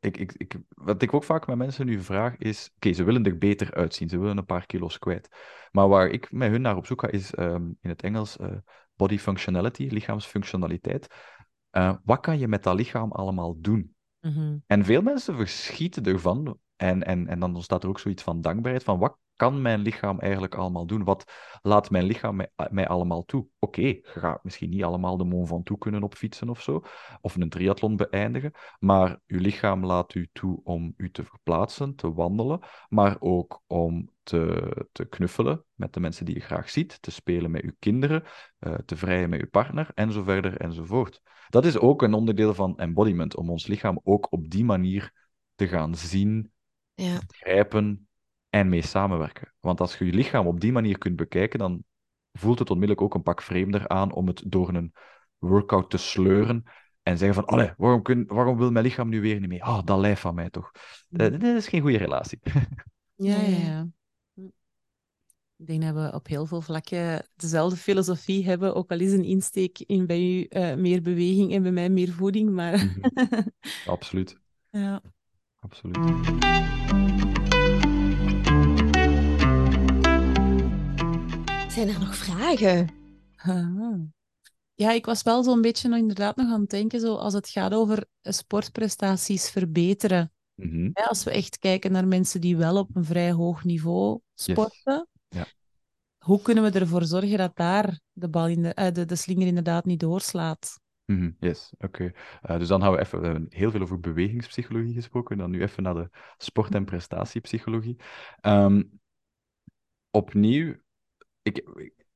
ik, ik, ik, wat ik ook vaak met mensen nu vraag is: oké, ze willen er beter uitzien, ze willen een paar kilo's kwijt. Maar waar ik met hun naar op zoek ga, is ehm, in het Engels uh, body functionality, lichaamsfunctionaliteit. Uh, wat kan je met dat lichaam allemaal doen? Mhm. En veel mensen verschieten ervan. En, en, en dan ontstaat er ook zoiets van dankbaarheid. Van wat kan mijn lichaam eigenlijk allemaal doen? Wat laat mijn lichaam mij, mij allemaal toe? Oké, je gaat misschien niet allemaal de Mont Ventoux kunnen opfietsen of zo. Of een triathlon beëindigen. Maar uw lichaam laat u toe om u te verplaatsen, te wandelen. Maar ook om te, te knuffelen met de mensen die je graag ziet. Te spelen met uw kinderen. Uh, te vrijen met uw partner. En zo verder enzovoort. Dat is ook een onderdeel van embodiment, om ons lichaam ook op die manier te gaan zien, ja. begrijpen en mee samenwerken. Want als je je lichaam op die manier kunt bekijken, dan voelt het onmiddellijk ook een pak vreemder aan om het door een workout te sleuren en zeggen van, allee, waarom, kun, waarom wil mijn lichaam nu weer niet mee? Ah, oh, dat lijf van mij toch. Dat, dat is geen goede relatie. *laughs* Ja, ja, ja. Ik denk dat we op heel veel vlakken dezelfde filosofie hebben, ook al is een insteek in bij u uh, meer beweging en bij mij meer voeding, maar... Mhm. *laughs* Absoluut. Ja. Absoluut. Zijn er nog vragen? Ja, ik was wel zo'n beetje inderdaad nog aan het denken, zo als het gaat over sportprestaties verbeteren. Mm als we echt kijken naar mensen die wel op een vrij hoog niveau sporten, hoe kunnen we ervoor zorgen dat daar de, bal in de, uh, de, de slinger inderdaad niet doorslaat? Mm Yes, oké. Uh, dus dan gaan we even, we hebben heel veel over bewegingspsychologie gesproken, dan nu even naar de sport- en prestatiepsychologie. Um, opnieuw, ik,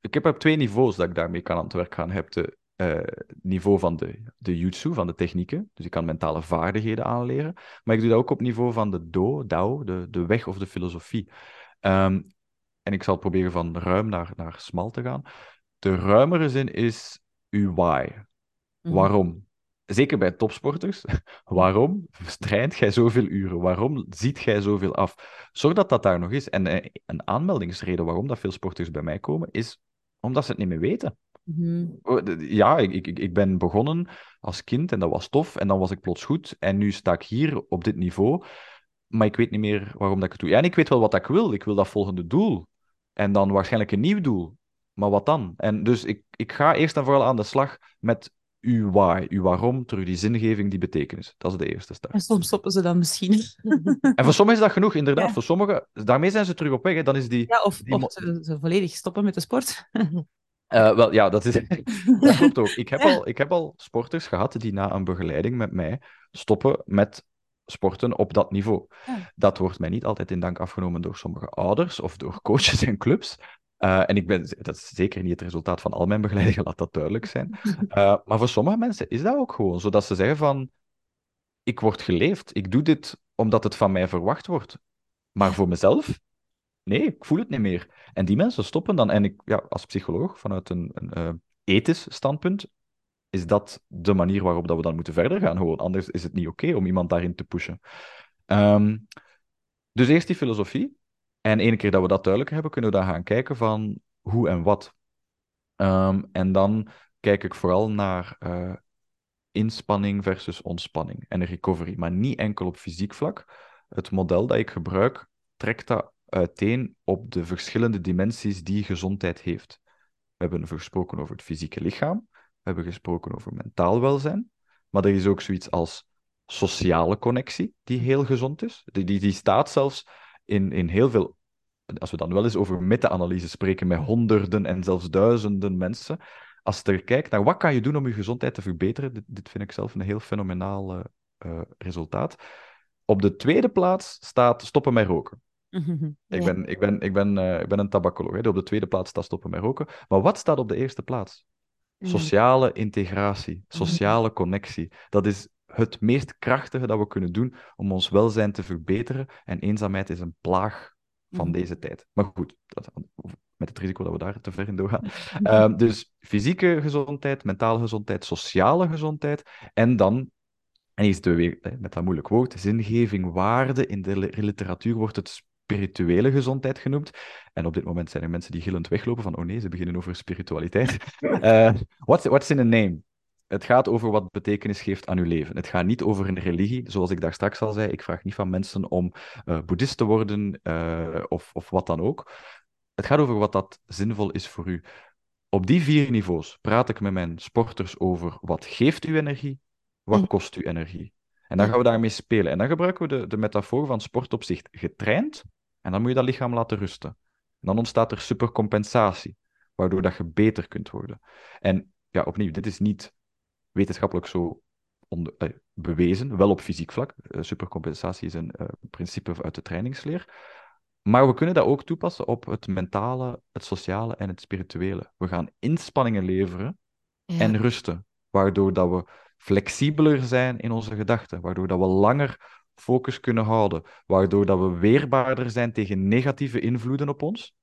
ik heb op twee niveaus dat ik daarmee kan aan het werk gaan. Hebt het uh, niveau van de, de jutsu, van de technieken, dus ik kan mentale vaardigheden aanleren, maar ik doe dat ook op niveau van de do, dao, de, de weg of de filosofie. Um, en ik zal proberen van ruim naar, naar smal te gaan. De ruimere zin is uw why. Mhm. Waarom? Zeker bij topsporters. *laughs* Waarom traint jij zoveel uren? Waarom ziet jij zoveel af? Zorg dat dat daar nog is. En eh, een aanmeldingsreden waarom dat veel sporters bij mij komen, is omdat ze het niet meer weten. Mhm. Ja, ik, ik, ik ben begonnen als kind en dat was tof. En dan was ik plots goed. En nu sta ik hier op dit niveau. Maar ik weet niet meer waarom dat ik het doe. Ja, en ik weet wel wat ik wil. Ik wil dat volgende doel. En dan waarschijnlijk een nieuw doel. Maar wat dan? En dus ik, ik ga eerst en vooral aan de slag met uw why, uw waarom, terug die zingeving, die betekenis. Dat is de eerste stap. En soms stoppen ze dan misschien. *laughs* en voor sommigen is dat genoeg, inderdaad. Voor sommigen, daarmee zijn ze terug op weg. Hè. Dan is die, ja, of, die... of ze, ze, volledig stoppen met de sport. Uh, wel, ja, dat, is, *laughs* dat klopt ook. Ik heb, al, ik heb al sporters gehad die na een begeleiding met mij stoppen met sporten op dat niveau. Dat wordt mij niet altijd in dank afgenomen door sommige ouders of door coaches en clubs. Uh, en ik ben, dat is zeker niet het resultaat van al mijn begeleidingen, laat dat duidelijk zijn. Uh, maar voor sommige mensen is dat ook gewoon, zodat ze zeggen van, ik word geleefd, ik doe dit omdat het van mij verwacht wordt. Maar voor mezelf, nee, ik voel het niet meer. En die mensen stoppen dan, en ik, ja, als psycholoog, vanuit een, een uh, ethisch standpunt, is dat de manier waarop dat we dan moeten verder gaan. Gewoon. Anders is het niet oké om iemand daarin te pushen. Um, dus eerst die filosofie. En ene keer dat we dat duidelijk hebben, kunnen we dan gaan kijken van hoe en wat. Um, en dan kijk ik vooral naar uh, inspanning versus ontspanning en recovery. Maar niet enkel op fysiek vlak. Het model dat ik gebruik trekt dat uiteen op de verschillende dimensies die gezondheid heeft. We hebben gesproken over het fysieke lichaam. We hebben gesproken over mentaal welzijn, maar er is ook zoiets als sociale connectie, die heel gezond is. Die, die, die staat zelfs in, in heel veel, als we dan wel eens over meta-analyse spreken, met honderden en zelfs duizenden mensen. Als je er kijkt naar wat kan je doen om je gezondheid te verbeteren, dit, dit vind ik zelf een heel fenomenaal uh, resultaat. Op de tweede plaats staat stoppen met roken. *laughs* Ik ben, ik ben, ik ben, uh, ik ben een tabacoloog. Op de tweede plaats staat stoppen met roken. Maar wat staat op de eerste plaats? Mm. Sociale integratie, sociale connectie. Dat is het meest krachtige dat we kunnen doen om ons welzijn te verbeteren. En eenzaamheid is een plaag van mm-hmm. deze tijd. Maar goed, dat, met het risico dat we daar te ver in doorgaan. Uh, *laughs* dus fysieke gezondheid, mentale gezondheid, sociale gezondheid. En dan, en hier zitten we weer met dat moeilijk woord, zingeving, waarde. In de literatuur wordt het spirituele gezondheid genoemd. En op dit moment zijn er mensen die gillend weglopen van, oh nee, ze beginnen over spiritualiteit. uh, *laughs* what's, what's in a name? Het gaat over wat betekenis geeft aan uw leven. Het gaat niet over een religie, zoals ik daar straks al zei. Ik vraag niet van mensen om uh, boeddhist te worden uh, of, of wat dan ook. Het gaat over wat dat zinvol is voor u. Op die vier niveaus praat ik met mijn sporters over wat geeft u energie, wat mm. kost u energie. En dan gaan we daarmee spelen. En dan gebruiken we de, de metafoor van sportopzicht getraind. En dan moet je dat lichaam laten rusten. En dan ontstaat er supercompensatie, waardoor dat je beter kunt worden. En ja, opnieuw, dit is niet wetenschappelijk zo eh, bewezen, wel op fysiek vlak. Uh, supercompensatie is een uh, principe uit de trainingsleer. Maar we kunnen dat ook toepassen op het mentale, het sociale en het spirituele. We gaan inspanningen leveren en rusten, waardoor dat we flexibeler zijn in onze gedachten, waardoor dat we langer focus kunnen houden, waardoor dat we weerbaarder zijn tegen negatieve invloeden op ons.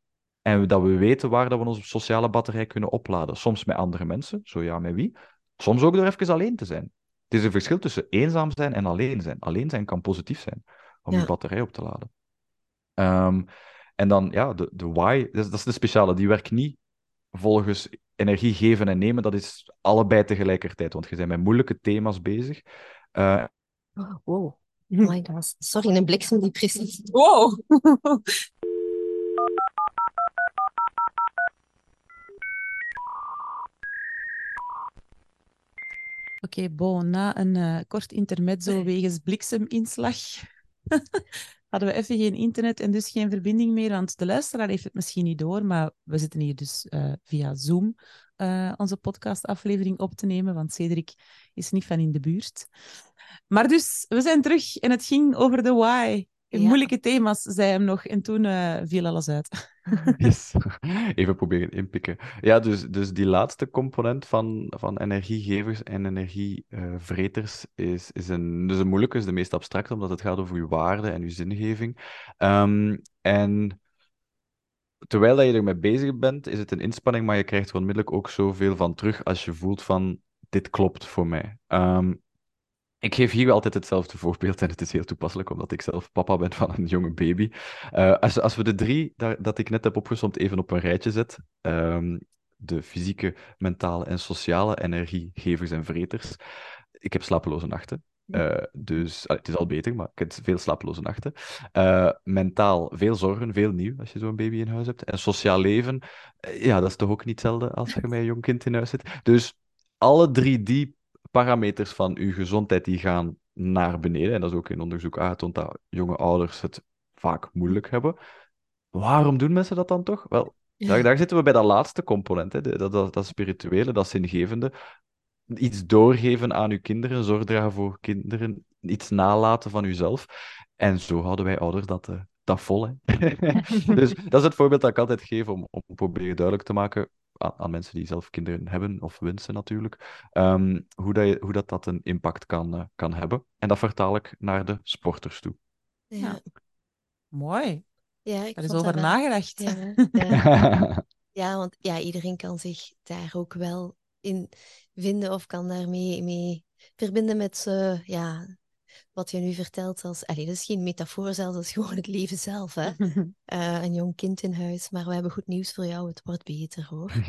En dat we weten waar dat we onze sociale batterij kunnen opladen. Soms met andere mensen, zo ja, met wie. Soms ook door even alleen te zijn. Het is een verschil tussen eenzaam zijn en alleen zijn. Alleen zijn kan positief zijn om je batterij op te laden. Um, en dan, ja, de, de why, dat is, dat is de speciale. Die werkt niet volgens energie geven en nemen. Dat is allebei tegelijkertijd, want je bent met moeilijke thema's bezig. Uh, wow. *laughs* Oh my god. Sorry, een bliksem die precies... Wow! *laughs* Oké, okay, bon, na een uh, kort intermezzo wegens blikseminslag *laughs* hadden we even geen internet en dus geen verbinding meer. Want de luisteraar heeft het misschien niet door, maar we zitten hier dus uh, via Zoom uh, onze podcastaflevering op te nemen, want Cedric is niet van in de buurt. Maar dus, we zijn terug en het ging over de why. Moeilijke thema's, zei hem nog, en toen viel alles uit. *laughs* Yes. Even proberen inpikken. Ja, dus, dus die laatste component van, van energiegevers en energievreters is, is, een, dus een moeilijke, is de meest abstracte, omdat het gaat over uw waarde en uw zingeving. Um, en terwijl je ermee bezig bent, is het een inspanning, maar je krijgt er onmiddellijk ook zoveel van terug als je voelt van, dit klopt voor mij. Um, ik geef hier altijd hetzelfde voorbeeld en het is heel toepasselijk omdat ik zelf papa ben van een jonge baby. Uh, als, als we de drie daar, dat ik net heb opgezomd even op een rijtje zet, um, de fysieke, mentale en sociale energiegevers en vreters. Ik heb slapeloze nachten. Uh, dus het is al beter, maar ik heb veel slapeloze nachten. Uh, mentaal veel zorgen, veel nieuw als je zo'n baby in huis hebt. En sociaal leven, ja, dat is toch ook niet hetzelfde als je *laughs* met een jong kind in huis zit. Dus alle drie die parameters van uw gezondheid die gaan naar beneden. En dat is ook in onderzoek aangetoond dat jonge ouders het vaak moeilijk hebben. Waarom doen mensen dat dan toch? Wel, Daar, daar zitten we bij dat laatste component, hè, dat, dat, dat spirituele, dat zingevende. Iets doorgeven aan uw kinderen, zorg dragen voor kinderen, iets nalaten van uzelf. En zo houden wij ouders dat, uh, dat vol. Hè. *laughs* dus dat is het voorbeeld dat ik altijd geef om, om proberen duidelijk te maken aan, aan mensen die zelf kinderen hebben of wensen natuurlijk, um, hoe, dat, je, hoe dat, dat een impact kan, uh, kan hebben. En dat vertaal ik naar de sporters toe. Ja. Mooi. Ja, ik Daar is vond over nagedacht. Ja, *laughs* ja. *laughs* Ja, want ja, iedereen kan zich daar ook wel in vinden of kan daarmee mee verbinden met eh, ja, wat je nu vertelt. Als, allee, dat is geen metafoor zelfs, dat is gewoon het leven zelf. Hè? *laughs* Eh, een jong kind in huis, maar we hebben goed nieuws voor jou. Het wordt beter hoor. *laughs*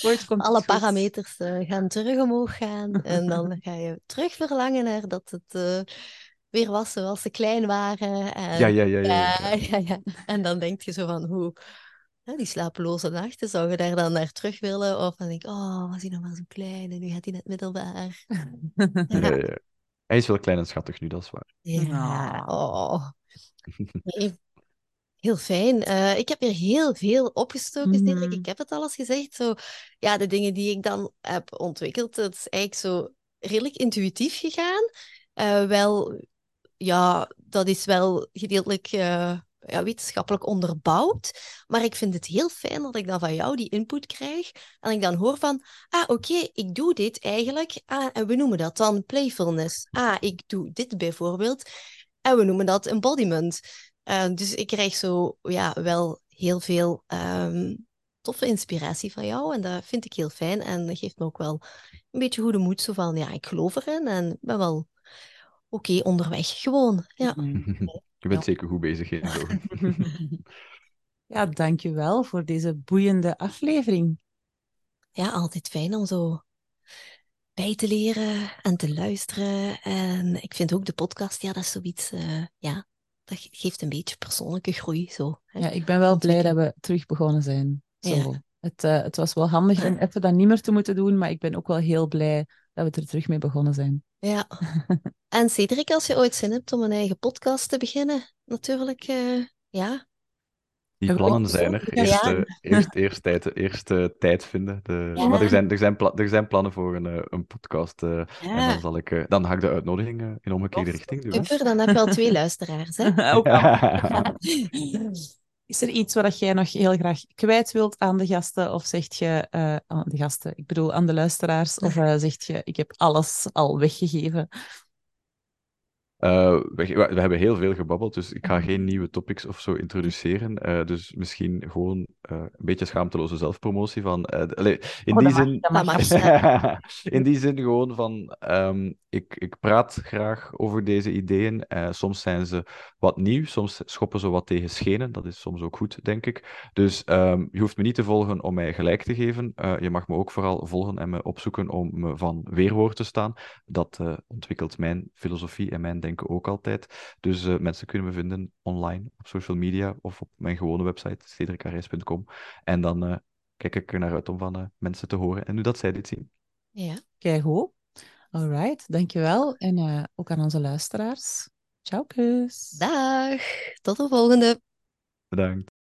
*laughs* Komt Alle goed. parameters eh, gaan terug omhoog gaan. En dan ga je terug verlangen naar dat het eh, weer was zoals ze klein waren. En, ja, ja, ja, ja, ja. ja, ja, ja. En dan denk je zo van hoe. hè, die slapeloze nachten, zou je daar dan naar terug willen? Of dan denk ik, oh, was hij nog maar zo klein en nu gaat hij net middelbaar. Ja, ja. Hij is wel klein en schattig nu, dat is waar. Ja, oh. *laughs* Nee, heel fijn. Eh, ik heb hier heel veel opgestoken. Mhm. Ik heb het al eens gezegd. Zo, ja, de dingen die ik dan heb ontwikkeld, dat is eigenlijk zo redelijk intuïtief gegaan. Eh, wel, ja, dat is wel gedeeltelijk eh, ja, wetenschappelijk onderbouwd. Maar ik vind het heel fijn dat ik dan van jou die input krijg. En ik dan hoor van, ah, oké, ik doe dit eigenlijk. Ah, en we noemen dat dan playfulness. Ah, ik doe dit bijvoorbeeld. En we noemen dat embodiment. Eh, dus ik krijg zo ja, wel heel veel ehm, toffe inspiratie van jou. En dat vind ik heel fijn. En dat geeft me ook wel een beetje goede moed. Zo van, ja, ik geloof erin en ben wel oké onderweg. Gewoon, ja. *laughs* Je bent Ja. zeker goed bezig, geen *laughs* zorgen. Ja, dankjewel voor deze boeiende aflevering. Ja, altijd fijn om zo bij te leren en te luisteren. En ik vind ook de podcast, ja, dat is zoiets, eh, ja, dat ge- geeft een beetje persoonlijke groei. Zo, hè. Ja, ik ben wel blij dat we terug begonnen zijn. Zo. Ja. Het, eh, het was wel handig om *laughs* even dat niet meer te moeten doen, maar ik ben ook wel heel blij dat we er terug mee begonnen zijn. Ja. *laughs* En Cedric, als je ooit zin hebt om een eigen podcast te beginnen, natuurlijk, eh, ja. Die plannen zijn er. zo. Eerst, Ja. eh, eerst, eerst, tijd, eerst eh, tijd vinden. De... Ja. Maar er zijn, er, zijn er zijn plannen voor een, eh, een podcast. eh, En dan, zal ik, dan ga ik de uitnodiging in omgekeerde richting doen. super, dan heb je al twee luisteraars, hè. *laughs* ook al. *laughs* Is er iets wat jij nog heel graag kwijt wilt aan de gasten? Of zeg je, eh, aan de gasten, ik bedoel aan de luisteraars, of eh, zeg je, ik heb alles al weggegeven? Eh, we, we hebben heel veel gebabbeld, dus ik ga geen nieuwe topics of zo introduceren. Eh, dus misschien gewoon eh, een beetje schaamteloze zelfpromotie van... allee, in Oh, die zin... *laughs* in die zin gewoon van, ehm, ik, ik praat graag over deze ideeën. Soms zijn ze wat nieuw, soms schoppen ze wat tegen schenen. Dat is soms ook goed, denk ik. Dus ehm, je hoeft me niet te volgen om mij gelijk te geven. Je mag me ook vooral volgen en me opzoeken om me van weerwoord te staan. Dat ontwikkelt mijn filosofie en mijn denken ook altijd. Dus eh, mensen kunnen me vinden online, op social media of op mijn gewone website, cedricares.com. En dan eh, kijk ik er naar uit om van eh, mensen te horen en nu dat zij dit zien. Ja. Kijk hoe. Alright, dankjewel. En eh, ook aan onze luisteraars. Ciao, kus. Dag, tot de volgende. Bedankt.